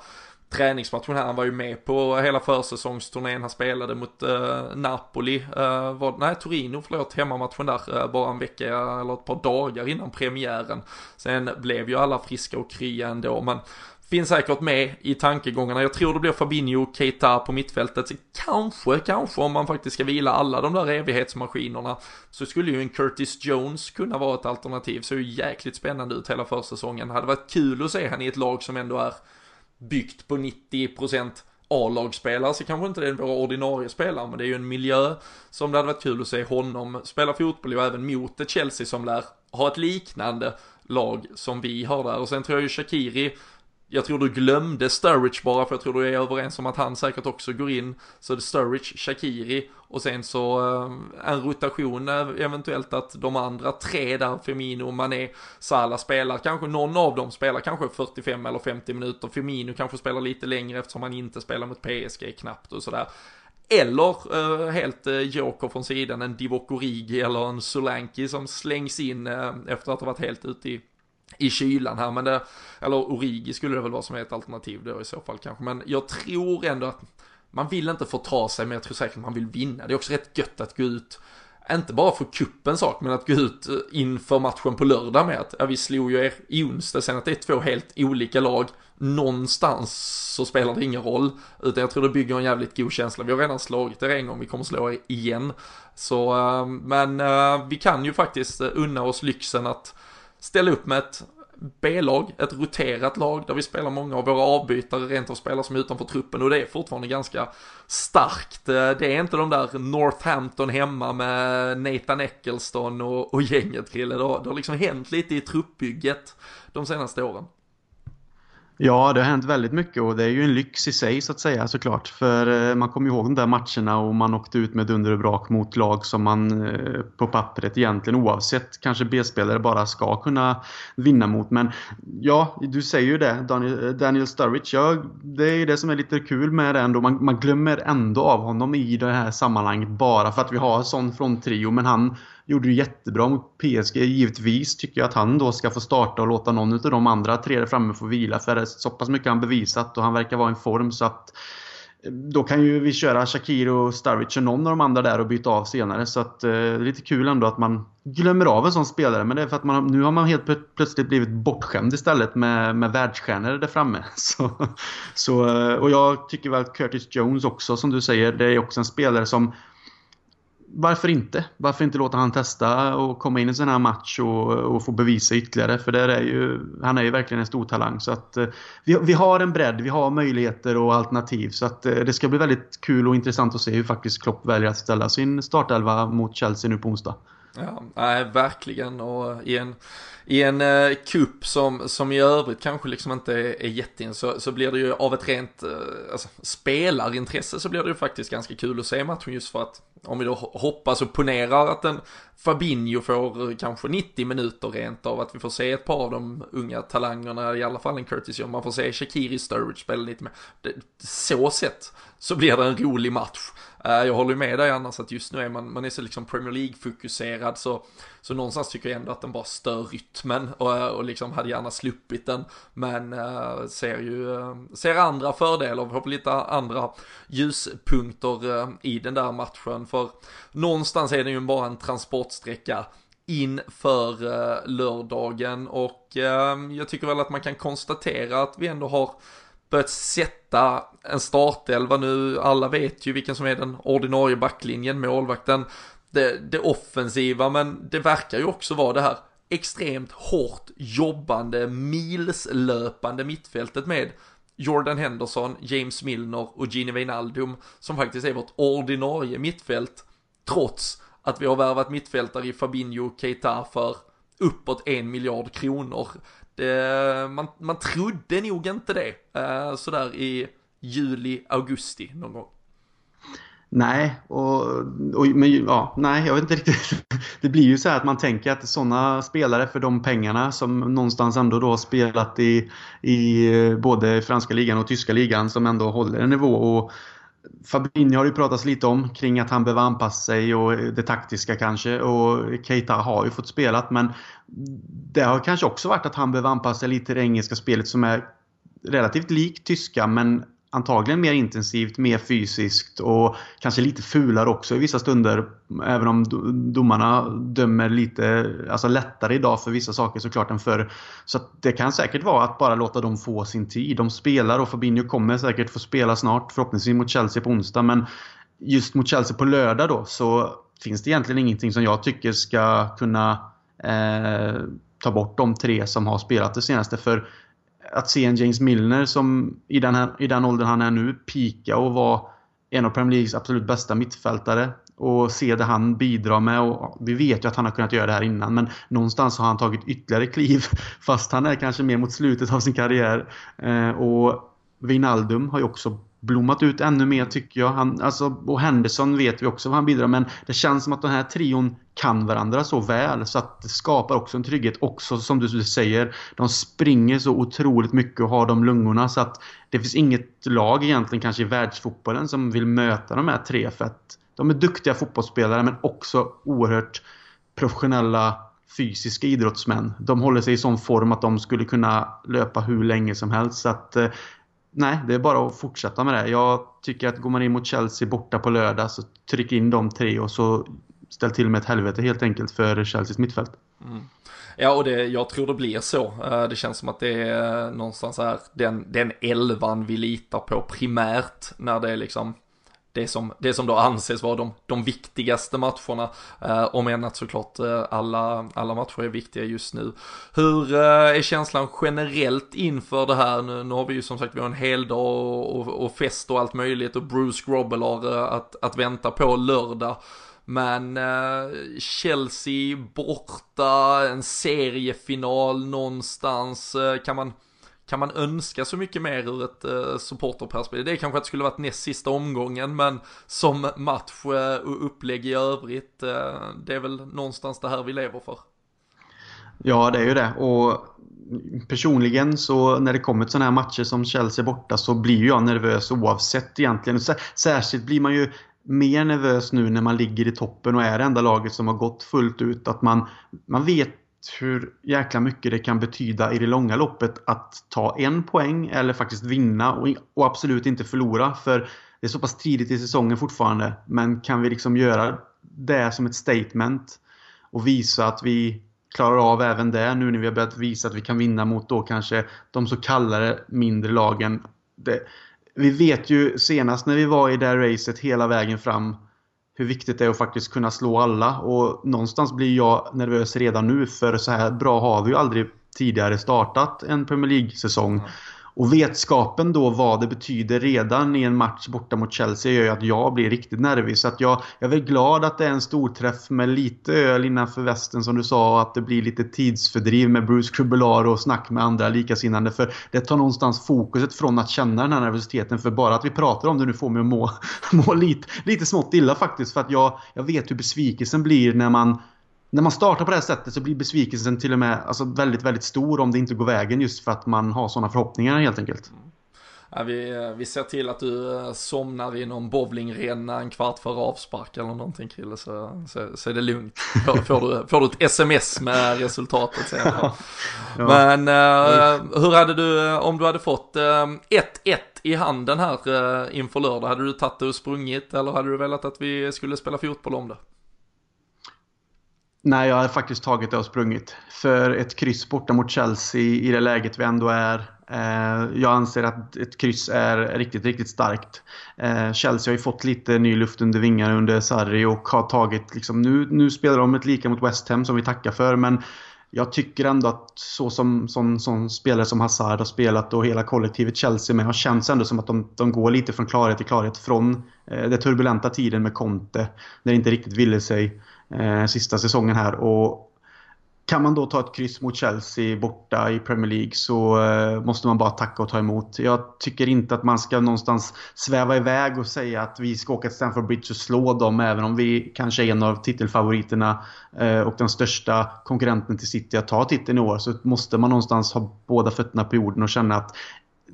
träningsmatchen här. Han var ju med på hela försäsongsturnén. Han spelade mot eh, Napoli, eh, var, nej Torino förlåt, hemmamatchen där eh, bara en vecka eller ett par dagar innan premiären. Sen blev ju alla friska och krya ändå, men finns säkert med i tankegångarna. Jag tror det blir Fabinho och Keita på mittfältet. Så kanske, kanske om man faktiskt ska vila alla de där evighetsmaskinerna så skulle ju en Curtis Jones kunna vara ett alternativ. Så ju jäkligt spännande ut hela försäsongen. Det hade varit kul att se han i ett lag som ändå är byggt på 90% A-lagsspelare så kanske inte det är våra ordinarie spelare men det är ju en miljö som det hade varit kul att se honom spela fotboll och även mot ett Chelsea som lär ha ett liknande lag som vi har där. Och sen tror jag ju Shakiri jag tror du glömde Sturridge bara för jag tror du är överens om att han säkert också går in. Så det är Sturridge, Shakiri och sen så eh, en rotation eventuellt att de andra tre där, Firmino, Mané, Salah spelar. Kanske någon av dem spelar kanske 45 eller 50 minuter. Firmino kanske spelar lite längre eftersom han inte spelar mot PSG knappt och sådär. Eller uh, helt uh, joker från sidan, en Divock Origi eller en Solanki som slängs in uh, efter att ha varit helt ute i i kylan här, men det, eller Origi skulle det väl vara som är ett alternativ då i så fall kanske, men jag tror ändå att man vill inte förta sig, men jag tror säkert att man vill vinna. Det är också rätt gött att gå ut, inte bara för kuppens sak, men att gå ut eh, inför matchen på lördag med att, ja vi slog ju er i onsdag, sen att det är två helt olika lag, någonstans så spelar det ingen roll, utan jag tror det bygger en jävligt god känsla. Vi har redan slagit er en gång, vi kommer slå er igen. Så, eh, men eh, vi kan ju faktiskt unna oss lyxen att ställa upp med ett B-lag, ett roterat lag där vi spelar många av våra avbytare rent av spelar som är utanför truppen och det är fortfarande ganska starkt. Eh, det är inte de där Northampton hemma med Nathan Eccleston och, och gänget Krille. Det har, det har liksom hänt lite i truppbygget de senaste åren. Ja, det har hänt väldigt mycket och det är ju en lyx i sig så att säga såklart. För eh, man kommer ihåg de där matcherna och man åkte ut med dunder och brak mot lag som man eh, på pappret egentligen oavsett kanske B-spelare bara ska kunna vinna mot. Men ja, du säger ju det Daniel, eh, Daniel Sturridge. Ja, det är ju det som är lite kul med det ändå. Man, man glömmer ändå av honom i det här sammanhanget bara för att vi har sån från trio. Men han gjorde det jättebra mot PSG. Givetvis tycker jag att han då ska få starta och låta någon av de andra tre där framme få vila. För det är så pass mycket han bevisat och han verkar vara i form så att eh, då kan ju vi köra Shakir och Starwich och någon av de andra där och byta av senare. Så att eh, det är lite kul ändå att man glömmer av en sån spelare. Men det är för att man, nu har man helt plötsligt blivit bortskämd istället med, med världsstjärnor där framme. *laughs* Så, så, eh, och jag tycker väl att Curtis Jones också, som du säger, det är också en spelare som varför inte? Varför inte låta han testa och komma in i en sån här match och, och få bevisa ytterligare? För där är ju, han är ju verkligen en stor talang. Så att, eh, vi, vi har en bredd, vi har möjligheter och alternativ. Så att, eh, det ska bli väldigt kul och intressant att se hur faktiskt Klopp väljer att ställa sin startelva mot Chelsea nu på onsdag. Ja, nej, verkligen. Och i en, i en eh, kupp som, som i övrigt kanske liksom inte är, är jättein så, så blir det ju av ett rent eh, alltså, spelarintresse så blir det ju faktiskt ganska kul att se matchen just för att om vi då hoppas och ponerar att en Fabinho får kanske 90 minuter rent av att vi får se ett par av de unga talangerna, i alla fall en Curtis Young, man får se Shakiri Sturridge spela lite mer. Så sett så blir det en rolig match. Eh, jag håller med dig annars att just nu är man, man är så liksom Premier League-fokuserad så, så någonstans tycker jag ändå att den bara stör rytmen och, eh, och liksom hade gärna sluppit den. Men äh, ser ju, äh, ser andra fördelar, vi har lite andra ljuspunkter äh, i den där matchen. För någonstans är det ju bara en transportsträcka inför lördagen och jag tycker väl att man kan konstatera att vi ändå har börjat sätta en startelva nu. Alla vet ju vilken som är den ordinarie backlinjen, målvakten, det, det offensiva, men det verkar ju också vara det här extremt hårt jobbande, milslöpande mittfältet med Jordan Henderson, James Milner och Gini Wijnaldum som faktiskt är vårt ordinarie mittfält trots att vi har värvat mittfältare i Fabinho och Keita för uppåt en miljard kronor. Det, man, man trodde nog inte det eh, sådär i juli, augusti någon gång. Nej, och, och, men ja, nej, jag vet inte riktigt. *laughs* Det blir ju så här att man tänker att sådana spelare för de pengarna som någonstans ändå då har spelat i, i eh, både franska ligan och tyska ligan som ändå håller en nivå. Och Fabinho har ju pratats lite om kring att han behöver anpassa sig och det taktiska kanske. Och Keita har ju fått spelat men det har kanske också varit att han behöver anpassa sig lite till det engelska spelet som är relativt likt tyska men antagligen mer intensivt, mer fysiskt och kanske lite fulare också i vissa stunder. Även om domarna dömer lite alltså lättare idag för vissa saker såklart än förr. Så det kan säkert vara att bara låta dem få sin tid. De spelar och Fabinho kommer säkert få spela snart, förhoppningsvis mot Chelsea på onsdag. Men just mot Chelsea på lördag då så finns det egentligen ingenting som jag tycker ska kunna eh, ta bort de tre som har spelat det senaste. För att se en James Milner som i den, här, i den åldern han är nu pika och vara en av Premier Leagues absolut bästa mittfältare och se det han bidrar med. Och vi vet ju att han har kunnat göra det här innan men någonstans har han tagit ytterligare kliv *laughs* fast han är kanske mer mot slutet av sin karriär. Eh, och Wijnaldum har ju också blommat ut ännu mer tycker jag. Han, alltså, och Henderson vet vi också vad han bidrar men det känns som att den här trion kan varandra så väl så att det skapar också en trygghet. Också som du säger, de springer så otroligt mycket och har de lungorna så att det finns inget lag egentligen kanske i världsfotbollen som vill möta de här tre för att de är duktiga fotbollsspelare men också oerhört professionella fysiska idrottsmän. De håller sig i sån form att de skulle kunna löpa hur länge som helst. Så att eh, nej, det är bara att fortsätta med det. Jag tycker att går man in mot Chelsea borta på lördag så tryck in de tre och så ställ till med ett helvete helt enkelt för Chelseas mittfält. Mm. Ja, och det, jag tror det blir så. Eh, det känns som att det är någonstans här den, den elvan vi litar på primärt när det är liksom det som, det som då anses vara de, de viktigaste matcherna. Eh, om än att såklart eh, alla, alla matcher är viktiga just nu. Hur eh, är känslan generellt inför det här? Nu, nu har vi ju som sagt vi har en hel dag och, och, och fest och allt möjligt och Bruce Grobbel har eh, att, att vänta på lördag. Men eh, Chelsea borta, en seriefinal någonstans, eh, kan man kan man önska så mycket mer ur ett eh, supporterperspektiv? Det är kanske att det skulle varit näst sista omgången, men som match eh, och upplägg i övrigt, eh, det är väl någonstans det här vi lever för. Ja, det är ju det. Och personligen så när det kommer till sådana här matcher som Chelsea borta så blir jag nervös oavsett egentligen. Särskilt blir man ju mer nervös nu när man ligger i toppen och är det enda laget som har gått fullt ut. Att man, man vet hur jäkla mycket det kan betyda i det långa loppet att ta en poäng eller faktiskt vinna och, och absolut inte förlora. För det är så pass tidigt i säsongen fortfarande. Men kan vi liksom göra det som ett statement och visa att vi klarar av även det nu när vi har börjat visa att vi kan vinna mot då kanske de så kallade mindre lagen. Det, vi vet ju senast när vi var i det racet hela vägen fram hur viktigt det är att faktiskt kunna slå alla. Och någonstans blir jag nervös redan nu för så här bra har vi ju aldrig tidigare startat en Premier League-säsong. Mm. Och vetskapen då vad det betyder redan i en match borta mot Chelsea gör ju att jag blir riktigt nervig. Så att jag, jag är väl glad att det är en stor träff med lite öl innanför västen som du sa och att det blir lite tidsfördriv med Bruce Crubelar och snack med andra likasinnande. För det tar någonstans fokuset från att känna den här nervositeten. För bara att vi pratar om det nu får mig att må, *laughs* må lite, lite smått illa faktiskt. För att jag, jag vet hur besvikelsen blir när man när man startar på det här sättet så blir besvikelsen till och med alltså, väldigt, väldigt stor om det inte går vägen just för att man har sådana förhoppningar helt enkelt. Mm. Ja, vi, vi ser till att du eh, somnar i någon bowlingränna en kvart före avspark eller någonting Krille så, så, så är det lugnt. Får, får, du, får du ett sms med resultatet sen. Ja. Men uh, hur hade du, eh, om du hade fått 1-1 uh, i handen här uh, inför lördag, hade du tagit det och sprungit eller hade du velat att vi skulle spela fotboll om det? Nej, jag har faktiskt tagit det och sprungit. För ett kryss borta mot Chelsea i det läget vi ändå är. Eh, jag anser att ett kryss är riktigt, riktigt starkt. Eh, Chelsea har ju fått lite ny luft under vingarna under Sarri och har tagit liksom, nu, nu spelar de ett lika mot West Ham som vi tackar för. Men jag tycker ändå att så som som, som, spelare som Hazard har spelat och hela kollektivet Chelsea med har känts ändå som att de, de går lite från klarhet till klarhet från eh, den turbulenta tiden med Conte. När det inte riktigt ville sig eh, sista säsongen här. Och kan man då ta ett kryss mot Chelsea borta i Premier League så eh, måste man bara tacka och ta emot. Jag tycker inte att man ska någonstans sväva iväg och säga att vi ska åka till Stamford Bridge och slå dem även om vi kanske är en av titelfavoriterna eh, och den största konkurrenten till City att ta titeln i år så måste man någonstans ha båda fötterna på jorden och känna att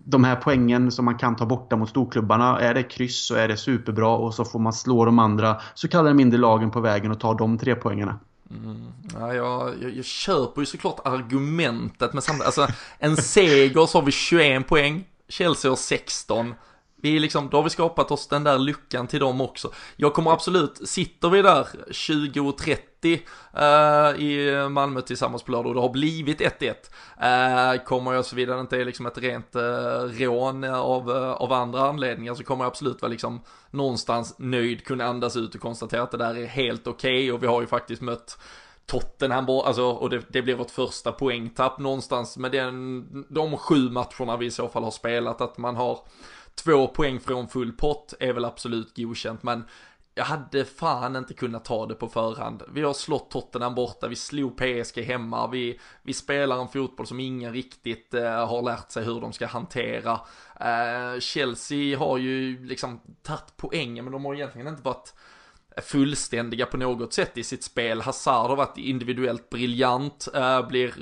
de här poängen som man kan ta borta mot storklubbarna, är det kryss så är det superbra och så får man slå de andra så kallade mindre lagen på vägen och ta de tre poängarna. Mm. Ja, jag, jag, jag köper ju såklart argumentet men samtidigt, alltså en seger så har vi 21 poäng, Chelsea har 16. Vi liksom, då har vi skapat oss den där luckan till dem också. Jag kommer absolut, sitter vi där 20.30 uh, eh, i Malmö tillsammans på lördag och det har blivit 1-1. Uh, eh, kommer jag såvida det inte är liksom ett rent uh, rån av, uh, av andra anledningar så kommer jag absolut vara liksom någonstans nöjd, kunna andas ut och konstatera att det där är helt okej okay, och vi har ju faktiskt mött Tottenham, alltså, och det, det blir vårt första poängtapp någonstans med den, de sju matcherna vi i så fall har spelat, att man har Två poäng från full pott är väl absolut godkänt, men jag hade fan inte kunnat ta det på förhand. Vi har slått Tottenham borta, vi slog PSG hemma, vi, vi spelar en fotboll som ingen riktigt eh, har lärt sig hur de ska hantera. Eh, Chelsea har ju liksom tagit poängen, men de har egentligen inte varit fullständiga på något sätt i sitt spel. Hazard har varit individuellt briljant, eh, blir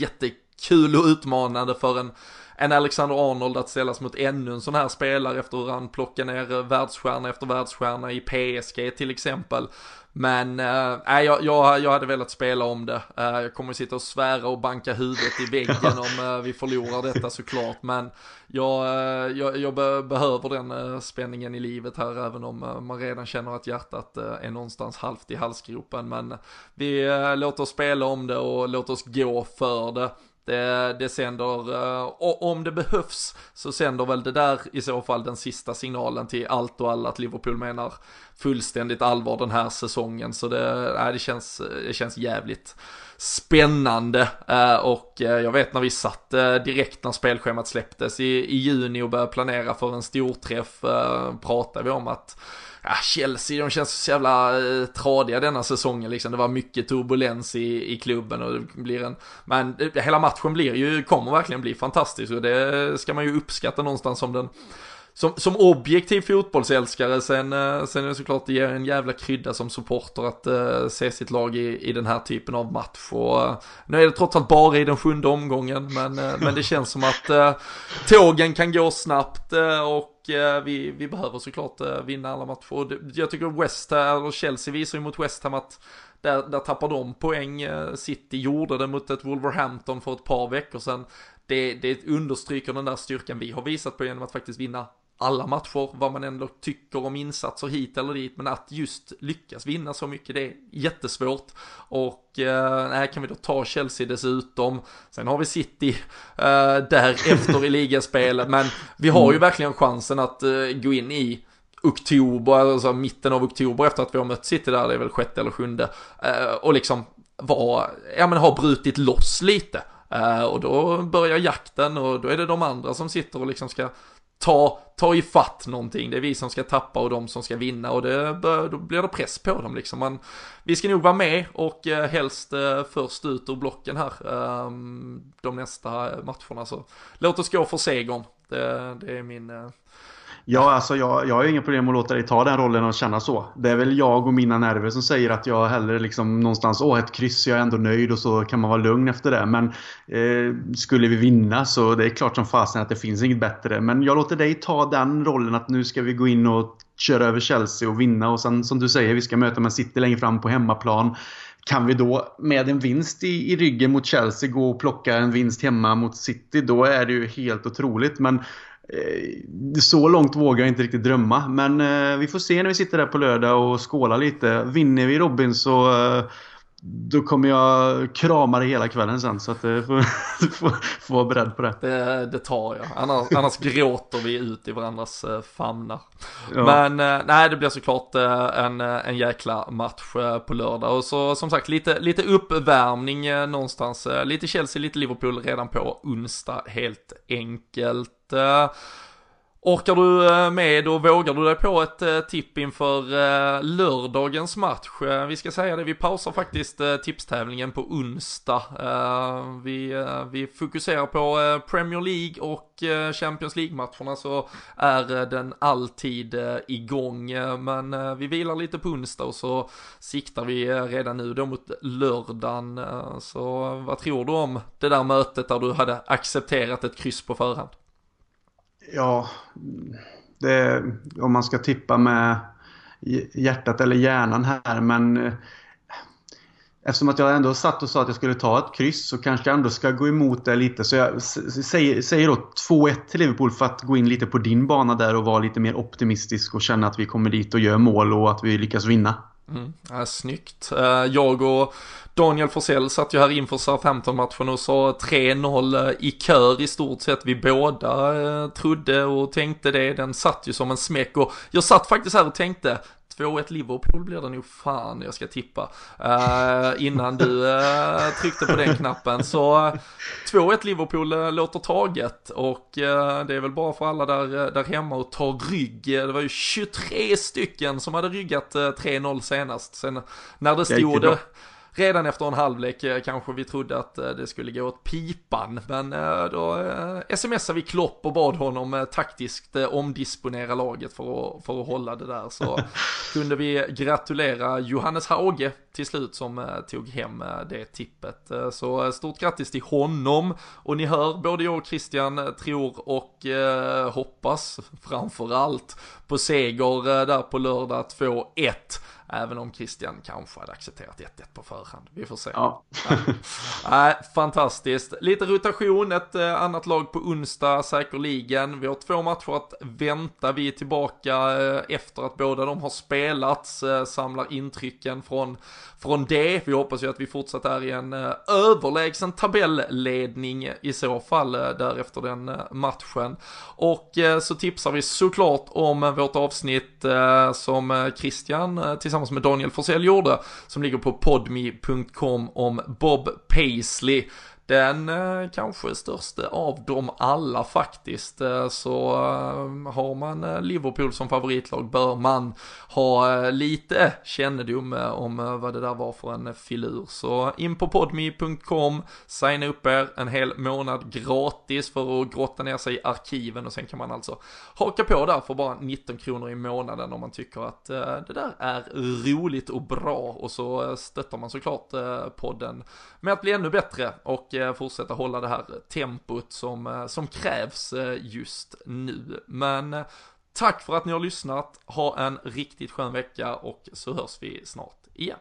jättekul och utmanande för en en Alexander Arnold att ställas mot ännu en sån här spelare efter hur han plockar ner världsstjärna efter världsstjärna i PSG till exempel. Men äh, jag, jag, jag hade velat spela om det. Äh, jag kommer sitta och svära och banka huvudet i väggen *laughs* om äh, vi förlorar detta såklart. Men jag, jag, jag be behöver den spänningen i livet här även om man redan känner att hjärtat är någonstans halvt i halsgropen. Men vi låter oss spela om det och låt oss gå för det. Det, det sänder, eh, och om det behövs så sänder väl det där i så fall den sista signalen till allt och alla att Liverpool menar fullständigt allvar den här säsongen. Så det, nej, det, känns, det känns jävligt spännande eh, och eh, jag vet när vi satt eh, direkt när spelschemat släpptes i, i juni och började planera för en storträff pratade vi om att ja, Chelsea, de känns så jävla eh, tradiga denna säsongen liksom. Det var mycket turbulens i, i klubben och det blir en, men hela matchen blir ju, kommer verkligen bli fantastisk och det ska man ju uppskatta någonstans som den som, som objektiv fotbollsälskare, sen, eh, sen är det såklart det ger en jävla krydda som supporter att uh, se sitt lag i, i den här typen av match. Och, uh, nu är det trots allt bara i den sjunde omgången, men, uh, men det känns som att uh, tågen kan gå snabbt och vi, vi behöver såklart vinna alla matcher. Jag tycker West Ham eller Chelsea visar ju mot West Ham att där, där tappar de poäng. City gjorde det mot ett Wolverhampton för ett par veckor sedan. Det, det understryker den där styrkan vi har visat på genom att faktiskt vinna alla matcher, vad man ändå tycker om insatser hit eller dit, men att just lyckas vinna så mycket, det är jättesvårt. Och eh, kan vi då ta Chelsea dessutom, sen har vi City eh, därefter *laughs* i ligaspelet, men vi har ju verkligen chansen att eh, gå in i oktober, alltså mitten av oktober efter att vi har mött City där, det är väl sjätte eller sjunde, eh, och liksom var, ja men har brutit loss lite. Uh, och då börjar jakten och då är det de andra som sitter och liksom ska ta, ta ifatt någonting. Det är vi som ska tappa och de som ska vinna och det, då blir det press på dem liksom. Man, vi ska nog vara med och eh, helst eh, först ut ur blocken här eh, de nästa matcherna. Så låt oss gå för segern. Det, det är min eh, Ja, alltså jag, jag har ju inga problem att låta dig ta den rollen och känna så. Det är väl jag och mina nerver som säger att jag hellre liksom någonstans, åh ett kryss, jag är ändå nöjd och så kan man vara lugn efter det. Men eh, skulle vi vinna så det är klart som fasen att det finns inget bättre. Men jag låter dig ta den rollen att nu ska vi gå in och köra över Chelsea och vinna och sen som du säger, vi ska möta Man City längre fram på hemmaplan. Kan vi då med en vinst i, i ryggen mot Chelsea gå och plocka en vinst hemma mot City, då är det ju helt otroligt. Men så långt vågar jag inte riktigt drömma. Men eh, vi får se när vi sitter där på lördag och skålar lite. Vinner vi Robin så, eh, då kommer jag krama dig hela kvällen sen så att *laughs* du får, får, får vara beredd på det. det. Det, tar jag, annars, annars gråter vi ut i varandras eh, famnar. Ja. Men eh, nej, det blir såklart en, en jäkla match på lördag och så som sagt lite, lite uppvärmning någonstans, lite Chelsea, lite Liverpool redan på onsdag helt enkelt. Eh, orkar du eh, med och vågar du dig på ett eh, tipp inför eh, lördagens match? Eh, vi ska säga det, vi pausar faktiskt tipstävlingen på onsdag. Vi, vi fokuserar på Premier League och Champions League-matcherna så är den alltid igång. Men vi vilar lite på onsdag och så siktar vi redan nu då mot lördagen. Så vad tror du om det där mötet där du hade accepterat ett kryss på förhand? Ja, det, om man ska tippa med hjärtat eller hjärnan här, men eh, Eftersom att jag ändå satt och sa att jag skulle ta ett kryss så kanske jag ändå ska gå emot det lite. Så jag säger, säger då 2-1 till Liverpool för att gå in lite på din bana där och vara lite mer optimistisk och känna att vi kommer dit och gör mål och att vi lyckas vinna. Mm, ja, snyggt. Eh, jag och Daniel Forsell satt ju här inför Southampton-matchen och sa 3-0 eh, i kör i stort sett. Vi båda eh, trodde och tänkte det. Den satt ju som en smäck och jag satt faktiskt här och tänkte 2-1 Liverpool blir det nog fan jag ska tippa. Uh, innan du uh, tryckte på den knappen. Så uh, 2-1 Liverpool uh, låter taget. Och det är väl bara för alla där, där hemma att ta rygg. Det var ju 23 stycken som hade ryggat 3-0 senast. Sen när det stod redan efter en halvlek eh, kanske vi trodde att eh, det skulle gå åt pipan. Men eh, då smsade vi Klopp och bad honom taktiskt omdisponera laget för att, för att hålla det där. Så *laughs* kunde vi gratulera Johannes Hauge till slut som tog hem det tippet. Så stort grattis till honom. Och ni hör, både jag och Christian tror och hoppas framförallt på seger där på lördag 2-1. Även om Christian kanske hade accepterat 1-1 på förhand. Vi får se. Ja. *laughs* Nej, fantastiskt. Lite rotation, ett eh, annat lag på onsdag säkerligen. Vi har två matcher att vänta. Vi är tillbaka eh, efter att båda de har spelats. Eh, samlar intrycken från, från det. Vi hoppas ju att vi fortsatt är i en överlägsen tabelledning i så fall därefter den matchen. Och så tipsar vi såklart om vårt avsnitt som Christian tillsammans tillsammans med Daniel Forsell gjorde, som ligger på podmi.com om Bob Paisley den eh, kanske största av dem alla faktiskt. Eh, så eh, har man Liverpool som favoritlag bör man ha lite kännedom om vad det där var för en filur. Så in på podmi.com, signa upp er en hel månad gratis för att grotta ner sig i arkiven och sen kan man alltså haka på där för bara 19 kronor i månaden om man tycker att det där är roligt och bra och så stöttar man såklart podden med att bli ännu bättre och Eh, fortsätta hålla det här tempot som, eh, som krävs eh, just nu. Men tack för att ni har lyssnat, ha en riktigt skön vecka och så hörs vi snart igen.